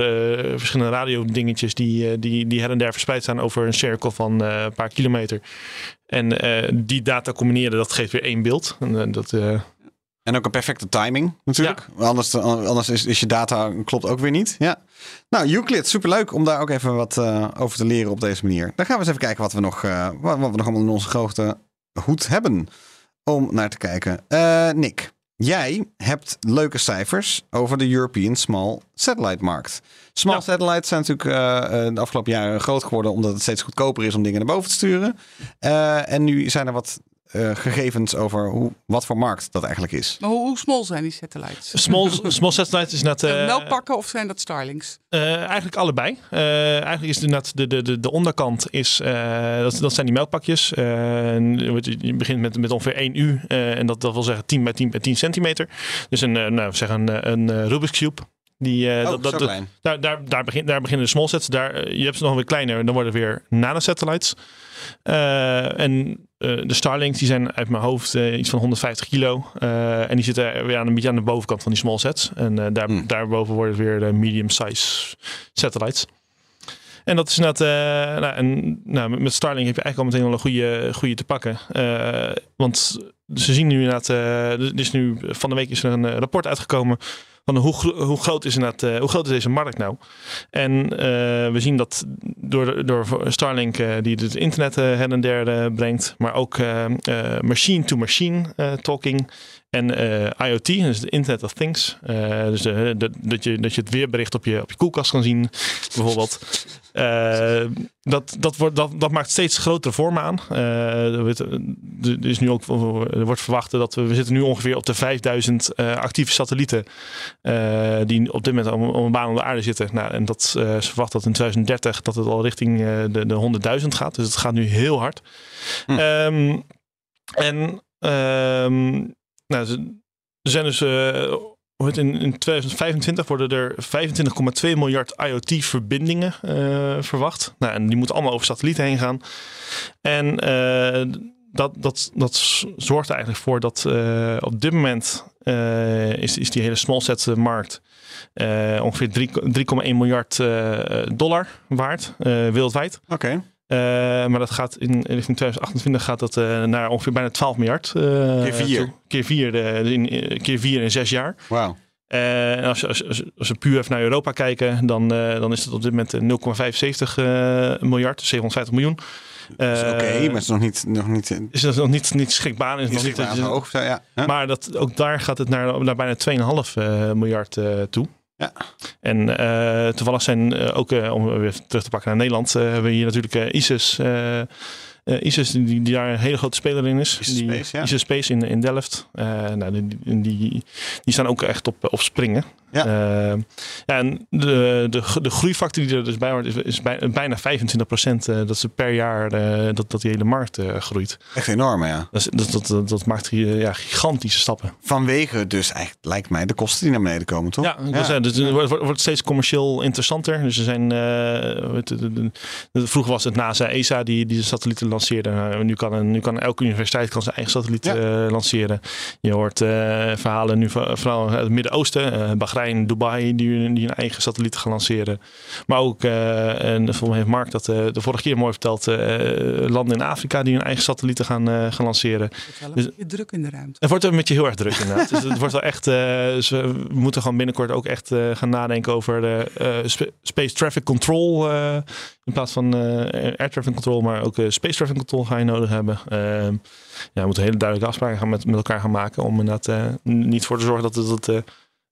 verschillende radiodingetjes die, die, die her en der verspreid staan over een cirkel van een paar kilometer. En die data combineren, dat geeft weer één beeld. En, dat, En ook een perfecte timing natuurlijk. Anders, anders is, is je data klopt ook weer niet. Ja. Nou, Euclid, superleuk om daar ook even wat eh, over te leren op deze manier. Dan gaan we eens even kijken wat we nog, eh, wat, we nog allemaal in onze grote hoed hebben om naar te kijken. Eh, Nick, jij hebt leuke cijfers over de European Small Satellite markt. Small Ja. satellites zijn natuurlijk de afgelopen jaren groot geworden omdat het steeds goedkoper is om dingen naar boven te sturen. En nu zijn er wat eh, gegevens over hoe, wat voor markt dat eigenlijk is. maar hoe, hoe small zijn die satellites? small, small satellites is net. Zijn het melkpakken of zijn dat Starlinks? Eh, eigenlijk allebei. Eh, eigenlijk is de, de, de, de onderkant is, eh, dat, dat zijn die melkpakjes. Eh, en je begint met, met ongeveer 1 U. eh, en dat, dat wil zeggen 10 bij 10 bij 10 centimeter. Dus een, eh, nou, zeg een, eh, een eh, Rubik's Cube. Die, eh, Oh, dat, dat, zo dat- klein. daar, daar, daar, begin, daar beginnen de small sets. Daar, eh, je hebt ze nog weer kleiner. Dan worden het weer nanosatellites. Eh en eh, de Starlinks die zijn uit mijn hoofd eh, iets van 150 kilo. Eh, en die zitten weer aan een beetje aan de bovenkant van die small sets. En eh, daar, Hmm. daarboven worden het weer de medium size satellites. En dat is net, eh nou, en, nou, met Starlink heb je eigenlijk al meteen wel een goede, goede te pakken. Eh, want ze zien nu inderdaad, eh, er is nu, van de week is er een eh, rapport uitgekomen hoe, hoe, groot is eh, hoe groot is deze markt nou? En eh, we zien dat door, door Starlink, eh, die het internet her en der brengt, maar ook machine-to-machine eh, talking en eh, IoT, dus de Internet of Things. Eh, dus de, de- dat, je, dat je het weerbericht op je, op je koelkast kan zien, bijvoorbeeld. Eh, dat, dat, wordt, dat, dat maakt steeds grotere vormen aan. Eh, er, wordt- is nu ook, er wordt verwacht dat we, we zitten nu ongeveer op de 5000 eh, actieve satellieten eh, die op dit moment om, om een baan om de aarde zitten. Nou, en dat eh, ze verwachten dat in 2030 dat het al richting eh, de, de 100.000 gaat. Dus het gaat nu heel hard. Hm. Ehm, en ehm, nou, ze, zijn dus eh, in, in 2025 worden er 25,2 miljard IoT-verbindingen eh, verwacht. Nou, en die moeten allemaal over satellieten heen gaan. En eh, dat, dat, dat zorgt er eigenlijk voor dat op dit moment is, is die hele small set markt eh, ongeveer 3 3,1 miljard dollar waard wereldwijd. Oké. Eh, maar dat gaat in, richting 2028 gaat dat eh, naar ongeveer bijna 12 miljard. eh, Keer vier. toe. Keer vier, in, in- keer vier in zes jaar. Wauw. En als, je- als, als, we puur even naar Europa kijken, dan, dan is het op dit moment eh, 0,75 eh, miljard, 750 miljoen. Oké, maar het is nog niet... Nog niet Is dat nog niet, niet schrikbaar? Is is nog niet, Ja. Maar dat, ook daar gaat het naar, naar bijna 2,5 eh, miljard toe. Ja. En eh, toevallig zijn eh, ook, eh, om weer terug te pakken naar Nederland, hebben we hier natuurlijk ISIS. Eh, ISIS, die, die daar een hele grote speler in is. ISIS die, Space, ja. ISIS Space in, in Delft. Eh, nou, die, die, die, staan ook echt op, op springen. Ja. Eh, ja, en de, de, de groeifactor die er dus bij hoort, is, is bij, bijna 25 procent. dat ze per jaar dat, dat die hele markt groeit. Echt enorm, ja. Dat, dat, dat, dat, dat maakt hier, ja, gigantische stappen. Vanwege dus eigenlijk, lijkt mij, de kosten die naar beneden komen, toch? Ja, zeggen, dus het wordt, steeds commercieel interessanter. Dus er zijn, het, vroeger was het NASA, ESA die, die de satellieten lanceerde. Nou, nu, kan een, nu kan elke universiteit kan zijn eigen satelliet Ja. eh, lanceren. Je hoort eh, verhalen nu van, vooral uit het Midden-Oosten. eh Bahrein, Dubai, die, die een eigen satelliet gaan lanceren. Maar ook, eh, en volgens mij heeft Mark dat eh, de vorige keer mooi verteld, eh, landen in Afrika die hun eigen satellieten gaan, eh, gaan lanceren. Het wordt wel een Dus- beetje druk in de ruimte. Het wordt een beetje heel erg druk inderdaad. dus het wordt wel echt, eh, dus we moeten gewoon binnenkort ook echt eh, gaan nadenken over de eh, sp- space traffic control. eh, in plaats van eh, air traffic control, maar ook eh, space traffic control ga je nodig hebben. Ehm, ja, we moeten hele duidelijke afspraken gaan met, met elkaar gaan maken om inderdaad eh, niet voor te zorgen dat het, dat, eh,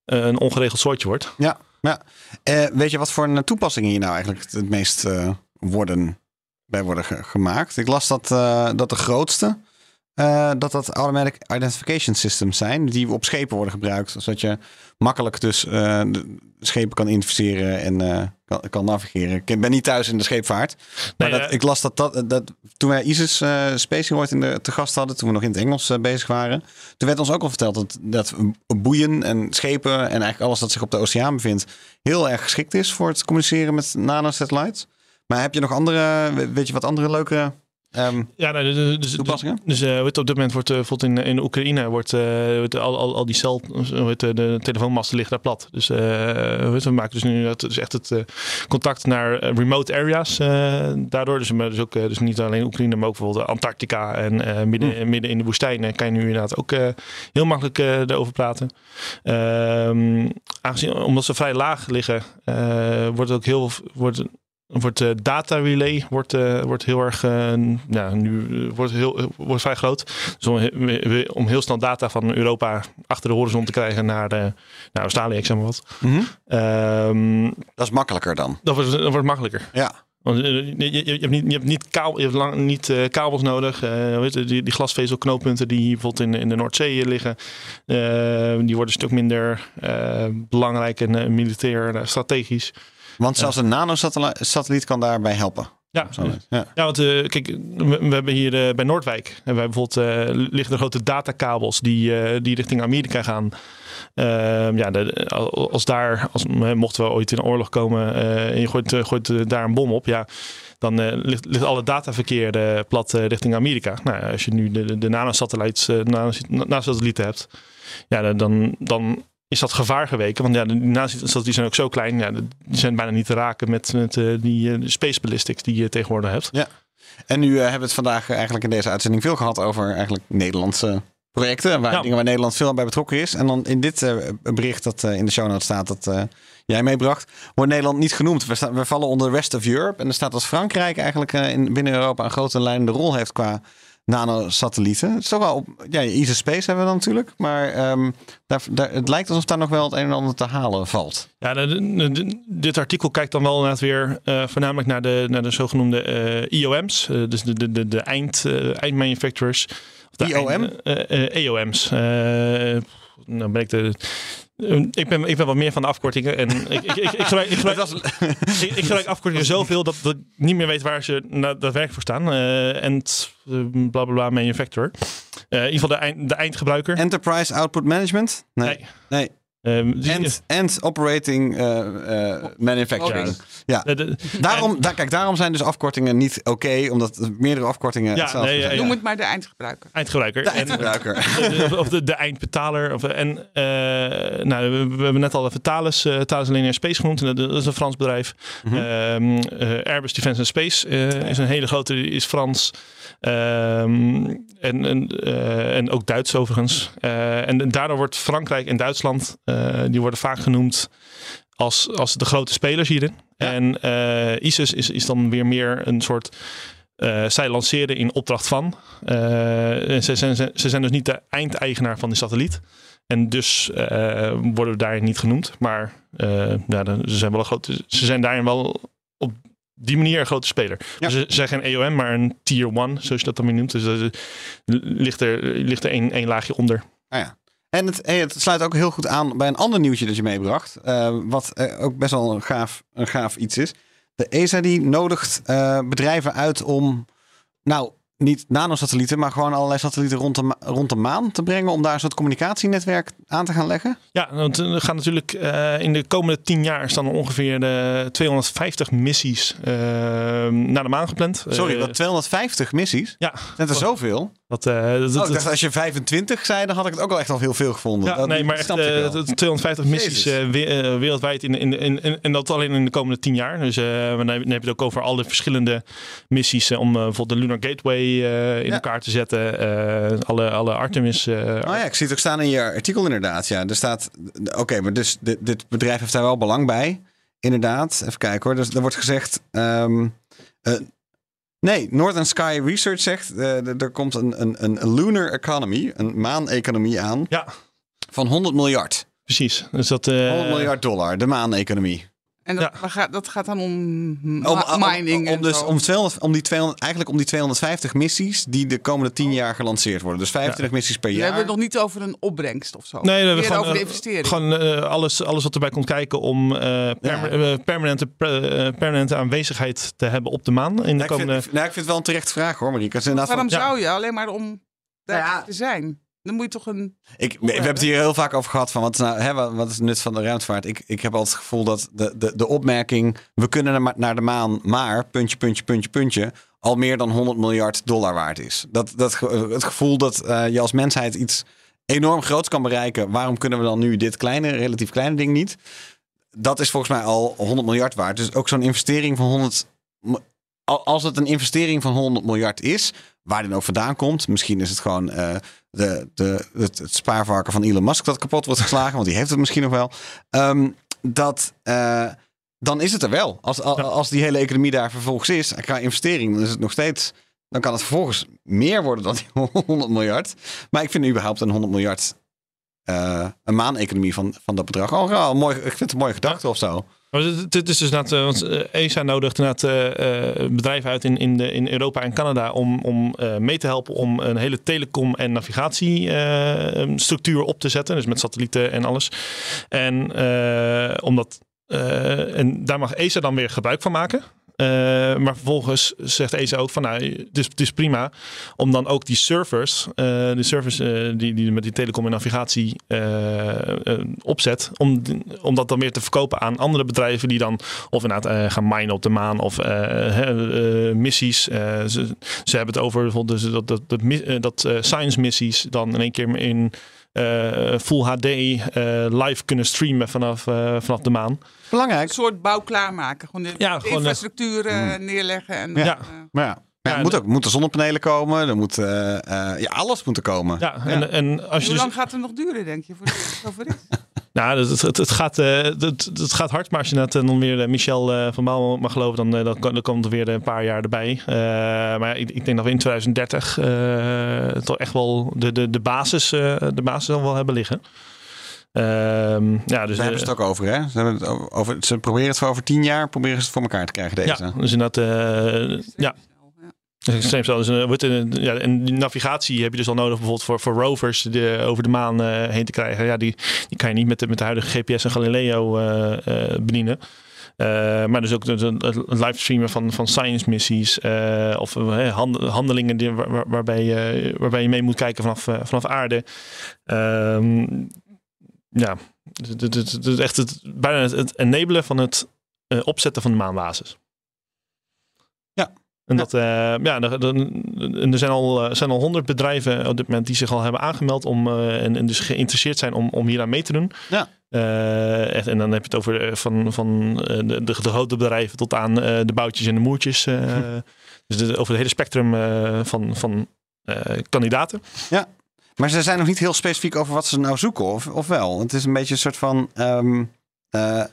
een ongeregeld soortje wordt. Ja, ja. Eh, weet je wat voor toepassingen hier nou eigenlijk het, meest worden, bij worden ge- gemaakt? Ik las dat, dat de grootste, eh, dat dat automatic identification systems zijn, die op schepen worden gebruikt. Zodat je makkelijk dus eh, schepen kan identificeren en eh, kan, kan navigeren. Ik ben niet thuis in de scheepvaart. Maar Nee, dat, ik las dat, dat, dat toen wij ISIS Space ooit in de, te gast hadden, toen we nog in het Engels bezig waren. Toen werd ons ook al verteld dat, dat boeien en schepen en eigenlijk alles dat zich op de oceaan bevindt, heel erg geschikt is voor het communiceren met nanosatellites. Maar heb je nog andere, weet je wat andere leuke ehm, Ja, nou, dus, dus, toepassingen? Dus eh, op dit moment wordt bijvoorbeeld in, in Oekraïne wordt, eh, al, al, al die cel, de telefoonmasten liggen daar plat. Dus we maken dus nu dat, dus echt het contact naar remote areas daardoor. Dus, maar dus, ook, dus niet alleen Oekraïne, maar ook bijvoorbeeld Antarctica en midden, midden in de woestijn eh, kan je nu inderdaad ook heel makkelijk erover praten. Ehm, aangezien, omdat ze vrij laag liggen, wordt het ook heel wordt, wordt de data relay wordt, eh, wordt heel erg, eh, ja, nu eh, wordt heel, eh, wordt vrij groot. Dus om, om heel snel data van Europa achter de horizon te krijgen naar, de, naar Australië, ik zeg maar wat. Mhm. Ehm, Dat is makkelijker dan. dat, wordt, dat wordt makkelijker. Ja. Want eh, je, je, je hebt niet, je hebt niet, kabel, je hebt lang, niet eh, kabels nodig. Eh, weet je, die, die glasvezelknooppunten die hier bijvoorbeeld in, in de Noordzee liggen, eh, die worden een stuk minder eh, belangrijk en eh, militair eh, strategisch. Want zelfs een nanosatelliet kan daarbij helpen. Ja, Ja. Ja, want eh, kijk, we, we hebben hier eh, bij Noordwijk hebben wij bijvoorbeeld eh, liggen er grote datakabels die, die richting Amerika gaan. Ehm, ja, de- als daar, als, mochten we ooit in een oorlog komen en je gooit, gooit daar een bom op, ja, dan ligt, ligt alle dataverkeer plat richting Amerika. Nou, als je nu de, de, nanosatellieten nanos- nanosatellieten hebt, ja, dan, dan is dat gevaar geweken. Want ja, de nanosatellieten zijn ook zo klein, ja, die zijn bijna niet te raken met, met eh, die eh, space ballistics die je tegenwoordig hebt. En nu eh, hebben we het vandaag eigenlijk in deze uitzending veel gehad over eigenlijk Nederlandse projecten. Waar, Ja. Dingen waar Nederland veel bij betrokken is. En dan in dit bericht dat in de show notes staat dat jij meebracht, wordt Nederland niet genoemd. We, we vallen onder de rest of Europe. En er staat dat Frankrijk eigenlijk in, binnen Europa een grote leidende rol heeft qua nanosatellieten. Het is toch wel op, ja, Easy Space hebben we dan natuurlijk. Maar ehm, daar, daar, het lijkt alsof daar nog wel het een en ander te halen valt. Ja, de- de- de- dit artikel kijkt dan wel inderdaad weer eh, voornamelijk naar de, naar de zogenoemde eh, IOM's, eh, dus de, de, de, de eind, eindmanufacturers. IOM? eind- eh, eh, EOM's. Eh, nou ben ik de. Eh, Ik ben, ik ben wat meer van de afkortingen. En ik, ik, ik, ik, gebruik, ik, gebruik, ik, ik gebruik afkortingen zoveel dat, dat ik niet meer weet waar ze daadwerkelijk voor staan. Eh, En uh, bla bla bla manufacturer. Eh, in ieder geval de, eind, de eindgebruiker. Enterprise Output Management? Nee. Nee. nee. Ehm, and Operating Manufacturing. Ja. de- de- Daarom, daar, kijk, daarom zijn dus afkortingen niet oké, omdat er meerdere afkortingen Ja, hetzelfde nee, zijn. ja, Noem het maar de eindgebruiker. eindgebruiker. De En- eindgebruiker. de- of de, de eindbetaler. Of, en, eh, nou, we, we hebben net al even Thales, eh Thales Linear Space genoemd. En Dat is een Frans bedrijf. Ehm, eh, Airbus Defence and Space eh, is een hele grote, is Frans. Ehm, en, en, eh, en ook Duits overigens. Eh, en daardoor wordt Frankrijk en Duitsland, eh, die worden vaak genoemd als, als de grote spelers hierin. Ja. En ISIS is, is dan weer meer een soort... zij lanceren in opdracht van. En ze, zijn, ze zijn dus niet de eindeigenaar van die satelliet. En dus worden we daarin niet genoemd. Maar ja, ze, zijn wel een grote, ze zijn daarin wel die manier een grote speler. Ja. Ze zijn geen EOM, maar een tier 1, zoals je dat dan weer noemt. Dus er ligt er, ligt er één, één laagje onder. Ah ja. En het, hey, het sluit ook heel goed aan bij een ander nieuwtje dat je meebracht. eh, wat eh, ook best wel een gaaf, een gaaf iets is. De ESA die nodigt eh, bedrijven uit om nou niet nanosatellieten, maar gewoon allerlei satellieten rond de, rond de maan te brengen om daar een soort communicatienetwerk aan te gaan leggen? Ja, want er gaan natuurlijk eh, in de komende tien jaar staan er ongeveer eh, 250 missies eh, naar de maan gepland. Sorry, Eh, wat 250 missies? Ja, Zijn er zoveel? Wat, eh, dat, Oh, dat- ik dacht, als je 25 zei, dan had ik het ook al echt al heel veel gevonden. Ja, Dat- nee, maar echt snapte ik eh, wel. dat- 250 missies eh, we- wereldwijd in, in, in, in- en dat alleen in de komende tien jaar. Dus dan heb je het ook over alle verschillende missies om bijvoorbeeld de Lunar Gateway in Ja. elkaar te zetten. alle, alle Artemis. Oh ja, ik zie het ook staan in je artikel inderdaad. Ja, er staat. Oké, maar dus dit, dit bedrijf heeft daar wel belang bij. Inderdaad. Even kijken hoor. Dus er wordt gezegd. eh, nee, Northern Sky Research zegt. eh, er- komt een, een, een lunar economy, een maaneconomie aan. Ja, Van 100 miljard. precies. Dus dat, eh, 100 miljard dollar, de maaneconomie. En dat, Ja. waar gaat, dat gaat dan om, Om, ma- om, mining om, en dus, zo. om, 200, om die 200, eigenlijk om die 250 missies die de komende 10 jaar gelanceerd worden. Dus 25 missies per We jaar. hebben het nog niet over een opbrengst of zo. Nee, we hebben over de eh, investering. Gewoon eh, alles, alles wat erbij komt kijken om eh, perma- permanente, permanente aanwezigheid te hebben op de maan in de Nou, ik, vind, komende... nou, ik vind het wel een terechte vraag hoor, Marieke. Waarom van- Ja. zou je alleen maar om daar Nou ja. te zijn? Dan moet je toch een... Ik, we hebben het hier heel vaak over gehad van wat is, nou, hè, wat is het nut van de ruimtevaart. Ik, ik heb altijd het gevoel dat de, de, de opmerking we kunnen naar de maan, maar puntje, puntje, puntje, puntje, al meer dan 100 miljard dollar waard is. Dat, dat, het gevoel dat eh, je als mensheid iets enorm groots kan bereiken, waarom kunnen we dan nu dit kleine, relatief kleine ding niet? Dat is volgens mij al 100 miljard waard. Dus ook zo'n investering van 100. mi- al- Als het een investering van 100 miljard is, waar die ook vandaan komt, misschien is het gewoon eh, de, de, het, het spaarvarken van Elon Musk dat kapot wordt geslagen, want die heeft het misschien nog wel. Ehm, dat, eh, dan is het er wel. Als, als, als die hele economie daar vervolgens is, qua investering, dan is het nog steeds. Dan kan het vervolgens meer worden dan die 100 miljard. Maar ik vind überhaupt een 100 miljard. eh, een maaneconomie van, van dat bedrag. al mooi, ik vind het een mooie gedachte of zo. Maar dit- is dus inderdaad, eh, want eh, ESA nodigt inderdaad eh, bedrijven uit in, in, de, in Europa en Canada om, om mee te helpen om een hele telecom- en navigatiestructuur op te zetten. Dus met satellieten en alles. En, omdat, en daar mag ESA dan weer gebruik van maken. Eh, maar vervolgens zegt ESA ook van nou, het is, het is prima om dan ook die servers, eh, de servers eh, die, die met die telecom en navigatie opzet, om, om dat dan weer te verkopen aan andere bedrijven die dan of inderdaad gaan minen op de maan of missies. Ze, ze hebben het over bijvoorbeeld dus dat, dat, dat, dat science missies dan in één keer in full HD eh, live kunnen streamen vanaf, eh, vanaf de maan. Belangrijk. Een soort bouw klaarmaken. Gewoon de, Ja, de gewoon, infrastructuur eh, neerleggen. En, Ja. eh, Maar ja, ja, Ja, moet ook, moeten zonnepanelen komen. Er moet, eh, eh, ja, alles moet er komen. Ja, en, en als je hoe dus, lang gaat het nog duren, denk je, voordat het over is? Nou, het, het, het, gaat, eh, het, het gaat hard, maar als je net dan weer Michel eh, van Baal mag geloven, dan, dan, dan komt er weer een paar jaar erbij. Eh, maar ja, ik, ik denk dat we in 2030 eh, toch echt wel de, de, de, basis, eh, de basis al wel hebben liggen. Ehm, ja, dus, Daar hebben ze het ook over, hè? Ze, hebben het over, ze proberen het voor over tien jaar proberen ze het voor elkaar te krijgen, deze. ja, dus inderdaad, eh, ja, Snel. Dus, een- ja, en die navigatie heb je dus al nodig bijvoorbeeld voor, voor rovers de, over de maan eh, heen te krijgen. Ja, die, die kan je niet met de, met de huidige GPS en Galileo eh, eh, bedienen. Maar dus ook het livestreamen van, van science missies of hand- handelingen waarbij, je, waarbij je mee moet kijken vanaf, vanaf aarde. Ehm, ja, het, het, echt het, bijna het, het enabelen van het opzetten van de maanbasis. Ja. En dat, eh, ja, er, er, er zijn al, eh, zijn al honderd bedrijven op dit moment die zich al hebben aangemeld om, eh, en, en dus geïnteresseerd zijn om, om hier aan mee te doen. Ja. Echt, en dan heb je het over van, van de, de, grote bedrijven tot aan de boutjes en de moertjes. dus de- over het hele spectrum van, van kandidaten. Maar ze zijn nog niet heel specifiek over wat ze nou zoeken, of, of wel? Het is een beetje een soort van. ehm, eh,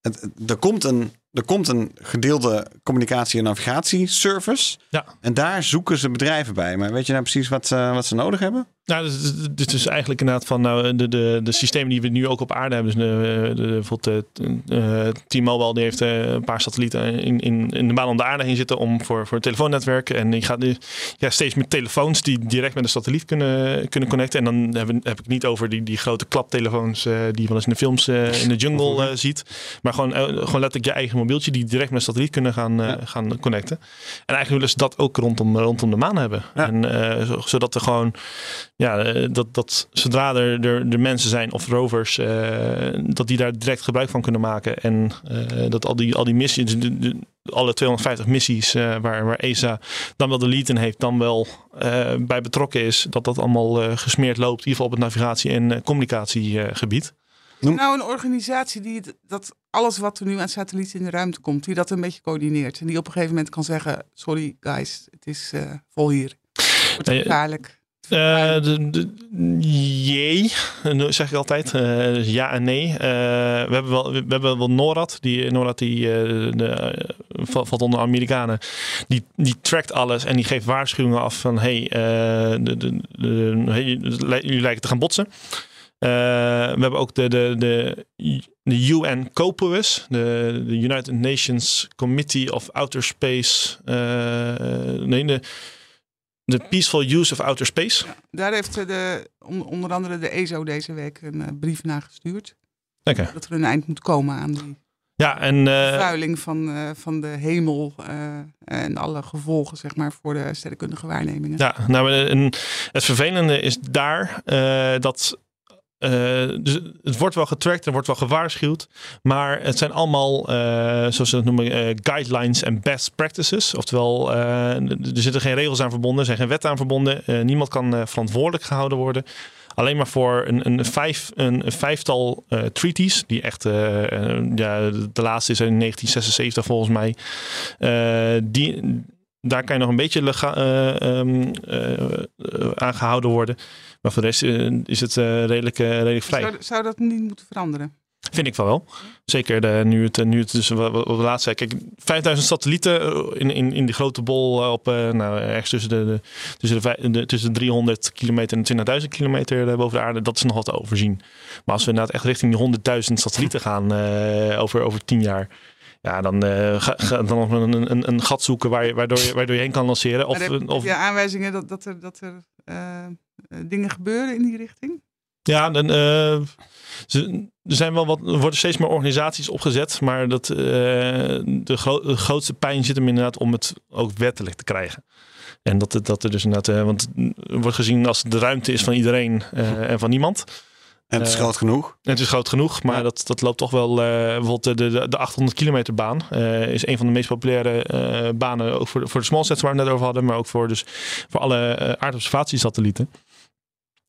het- er, komt een, er komt een gedeelde communicatie- en navigatieservice. Ja. En daar zoeken ze bedrijven bij. Maar weet je nou precies wat, ze- wat ze nodig hebben? Nou, dus, dus- dus, dus eigenlijk inderdaad van nou, de, de, de systemen die we nu ook op aarde hebben. Dus de, de, bijvoorbeeld eh, T-Mobile die heeft eh, een paar satellieten in, in, in de baan om de aarde heen zitten om voor, voor het telefoonnetwerk. En die gaat nu ja, steeds meer telefoons die direct met een satelliet kunnen, kunnen connecten. En dan heb, ik- heb ik het niet over die, die grote klaptelefoons die je wel eens in de films in de jungle ziet. Maar gewoon, gewoon letterlijk je eigen mobieltje die direct met een satelliet kunnen gaan, gaan connecten. En eigenlijk willen ze dat ook rondom, rondom de maan hebben. Ja. En, zo- zodat er gewoon ja, eh, dat, dat zodra er, er, er mensen zijn of rovers, eh, dat die daar direct gebruik van kunnen maken. En eh, dat al die, al die missies, de, de- alle 250 missies eh, waar, waar ESA dan wel de lead in heeft, dan wel eh, bij betrokken is, dat dat allemaal eh, gesmeerd loopt, in ieder geval op het navigatie- en eh, communicatiegebied. Nou, een organisatie die dat alles wat er nu aan satellieten in de ruimte komt, die dat een beetje coördineert. En die op een gegeven moment kan zeggen, sorry guys, het is eh, vol hier. Het wordt gevaarlijk. Eh, de, de, jee, eh, zeg ik altijd. Eh, dus ja en nee. We, hebben wel, we hebben wel NORAD. Die, NORAD die, de, valt onder Amerikanen. Die, die trackt alles en die geeft waarschuwingen af van... hey, jullie lijken te gaan botsen. We hebben ook de, de, de, de UN COPUS, de, de United Nations Committee of Outer Space. nee, de, de Peaceful Use of Outer Space. Daar heeft de, on- onder andere de ESO deze week een eh, brief naar gestuurd. Dat er een eind moet komen aan die Ja, en eh, vervuiling van, eh, van de hemel en alle gevolgen zeg maar, voor de sterrenkundige waarnemingen. ja, nou, en het vervelende is daar dat. Eh, dus het wordt wel getrackt, er wordt wel gewaarschuwd, maar het zijn allemaal, eh, zoals ze het noemen, eh, guidelines en best practices. Oftewel, er zitten geen regels aan verbonden, er zijn geen wetten aan verbonden, niemand kan verantwoordelijk gehouden worden. Alleen maar voor een, een, vijf, een, vijftal treaties, die echt, ja, de laatste is in 1976 volgens mij. Die, daar kan je nog een beetje eh, ehm, eh, eh, aan gehouden worden. Maar voor de rest eh, is het eh, redelijk, eh, redelijk vrij. Zou, zou dat niet moeten veranderen? Vind ik van wel. Zeker de, nu, het, nu het dus wat, we laatst zei. Kijk, 5000 satellieten in, in, in die grote bol op nou, ergens tussen de, de, tussen, de, tussen de 300 kilometer en 20.000 kilometer boven de aarde. Dat is nog wat te overzien. Maar als we inderdaad echt richting die 100.000 satellieten gaan over, over 10 jaar. Ja, dan, eh, ga, ga dan nog een, een, een gat zoeken waar je, waardoor, je, waardoor je heen kan lanceren. Of, heb, of, heb je aanwijzingen dat, dat er, dat er dingen gebeuren in die richting? Ja, dan, eh, ze, er zijn wel wat, er worden steeds meer organisaties opgezet, maar dat, eh, de, gro- de grootste pijn zit hem inderdaad om het ook wettelijk te krijgen. En dat, het- dat er dus inderdaad, eh, want er wordt gezien als de ruimte is van iedereen eh, en van niemand. En het is Eh, groot genoeg. En het is groot genoeg, maar Ja. dat, dat loopt toch wel. eh, bijvoorbeeld de, de, de 800 kilometer baan eh, is een van de meest populaire eh, banen. Ook voor de, voor de smallsats waar we het net over hadden, maar ook voor, dus, voor alle eh, aardobservatiesatellieten.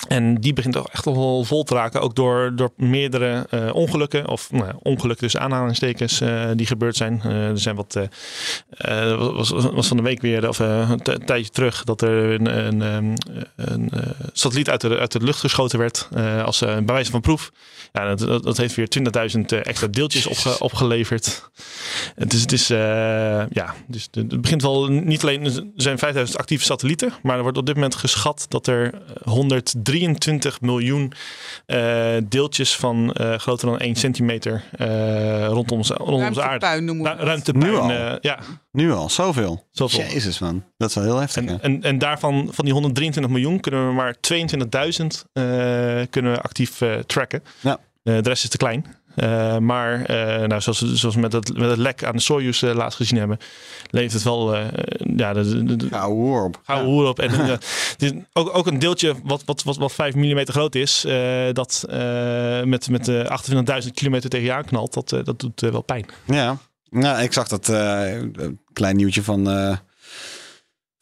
En die begint toch echt wel vol te raken, ook door, door meerdere eh, ongelukken, of nou, ongelukken tussen aanhalingstekens, eh, die gebeurd zijn. Eh, er zijn wat, was, was, van de week weer, of een tijdje terug, dat er een, een, een satelliet uit de, uit de lucht geschoten werd als bij wijze van proef. Ja, dat, dat, heeft weer 20.000 eh, extra deeltjes opge- opgeleverd. Het is, het is ja, dus het begint wel niet alleen, er zijn 5000 actieve satellieten, maar er wordt op dit moment geschat dat er 123 miljoen eh, deeltjes van eh, groter dan 1 centimeter eh, rondom, onze- rondom onze aarde. Ruimtepuin noemen we ruimtepuin. Nu al? eh, ja, Nu al, zoveel. zoveel. Jezus man, dat is wel heel heftig. En, ja. en, en daarvan, van die 123 miljoen, kunnen we maar 22.000 eh, kunnen we actief eh, tracken. Ja. Eh, de rest is te klein. Eh, maar eh, nou, zoals, we- zoals met het, met het lek aan de Soyuz eh, laatst gezien hebben, leeft het wel ja, de, de, de, Ja, hoor op. Ja. op. En ook, ook een deeltje wat, wat, wat, wat 5 mm groot is, dat met, met eh 28.000 kilometer tegen je aanknalt, dat, dat doet wel pijn. Ja, nou, ik zag dat klein nieuwtje van,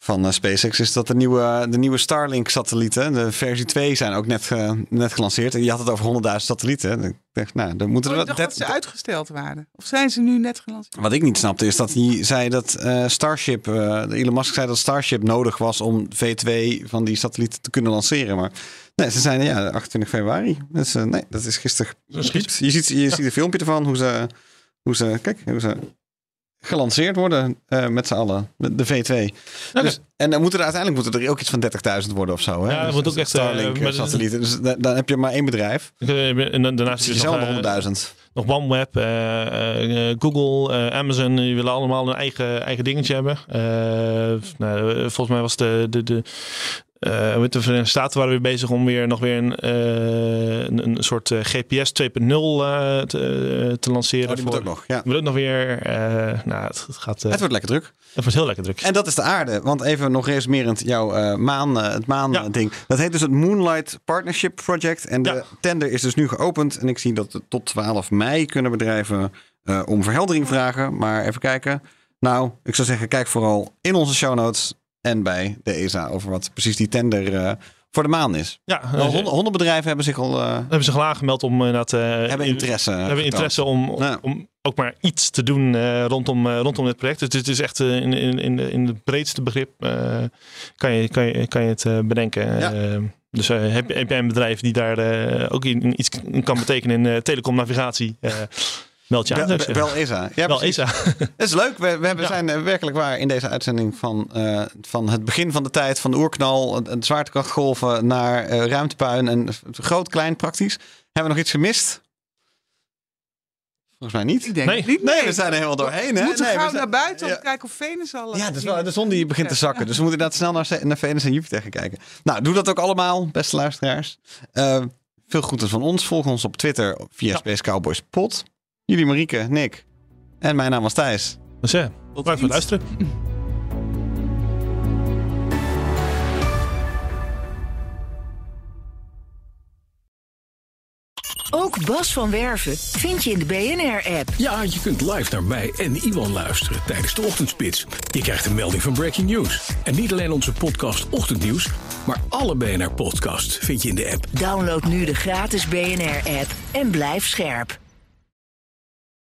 van eh, SpaceX is dat de nieuwe, de nieuwe Starlink-satellieten, de versie 2, zijn ook net, ge- net gelanceerd. En je had het over 100.000 satellieten. Ik dacht, nou, dan moeten Oh, er ik wel. dacht dat ze uitgesteld waren. Of zijn ze nu net gelanceerd? Wat ik niet snapte is dat hij zei dat eh, Starship, eh, Elon Musk zei dat Starship nodig was om V2 van die satellieten te kunnen lanceren. Maar nee, ze zijn ja, 28 februari. Dus, nee, dat is gisteren. Dat. Je ziet, je ziet een filmpje ervan hoe ze, hoe ze, kijk, hoe ze gelanceerd worden eh, met z'n allen. De de V2. Dus, en dan moeten er uiteindelijk moeten er ook iets van 30.000 worden of zo. Hè? Ja, dat Dus moet ook echt, eh, Starlink, maar- satellieten. Dus da- dan heb je maar één bedrijf. En dan- daarnaast Dus is er nog, zelf eh, 100.000. nog OneWeb, eh, Google, Amazon, die willen allemaal een eigen, eigen dingetje hebben. Nou, volgens mij was de, de, de eh, met de Verenigde Staten waren we weer bezig om weer nog weer een, eh, een, een soort GPS 2.0 eh, te, eh, te lanceren. Oh, die moet ook nog. Ja. Moet ook nog weer. nou, het, het gaat. Het wordt lekker druk. het wordt heel lekker druk. En dat is de aarde. Want even nog resumerend jouw maan, het maan-ding. Dat heet dus het Moonlight Partnership Project. En de Ja. tender is dus nu geopend. En ik zie dat tot 12 mei kunnen bedrijven om verheldering vragen. Maar even kijken. Nou, ik zou zeggen, kijk vooral in onze show notes en bij de ESA over wat precies die tender eh, voor de maan is. ja, Wel, eh, honderd, honderd bedrijven hebben zich al eh, hebben ze al aangemeld om inderdaad. eh, hebben interesse. hebben getoond. interesse om, Ja. om ook maar iets te doen eh, rondom, eh, rondom dit project. Dus het is echt eh, in, in, in, de, in het breedste begrip eh, kan, je, kan, je, kan je het eh, bedenken. Ja. Eh, dus eh, heb, heb jij een bedrijf die daar eh, ook in, iets kan betekenen in eh, telecomnavigatie? Meld je aan. Ik bel, ESA. Ja, Wel precies. ESA. Het is leuk. We, we hebben, Ja. zijn eh, werkelijk waar in deze uitzending van, eh, van het begin van de tijd, van de oerknal, het zwaartekrachtgolven naar eh, ruimtepuin en groot, klein, praktisch. Hebben we nog iets gemist? Volgens mij niet. Ik denk Nee. niet. Nee, we zijn er helemaal doorheen. We Hè? moeten nee, we zijn- naar buiten om Ja. te kijken of Venus al... Ja, wel, de zon die begint te zakken. Dus we moeten inderdaad snel naar, naar Venus en Jupiter gaan kijken. Nou, doe dat ook allemaal, beste luisteraars. Eh, veel groeten van ons. Volg ons op Twitter via Ja. Space Cowboys Pod. Jullie Marieke, Nick. En mijn naam was Thijs. Dus ja, Tot blijf voor ziens. luisteren. Ook Bas van Werven vind je in de BNR-app. Ja, je kunt live naar mij en Iwan luisteren tijdens de ochtendspits. Je krijgt een melding van Breaking News. En niet alleen onze podcast Ochtendnieuws, maar alle BNR-podcasts vind je in de app. Download nu de gratis BNR-app en blijf scherp.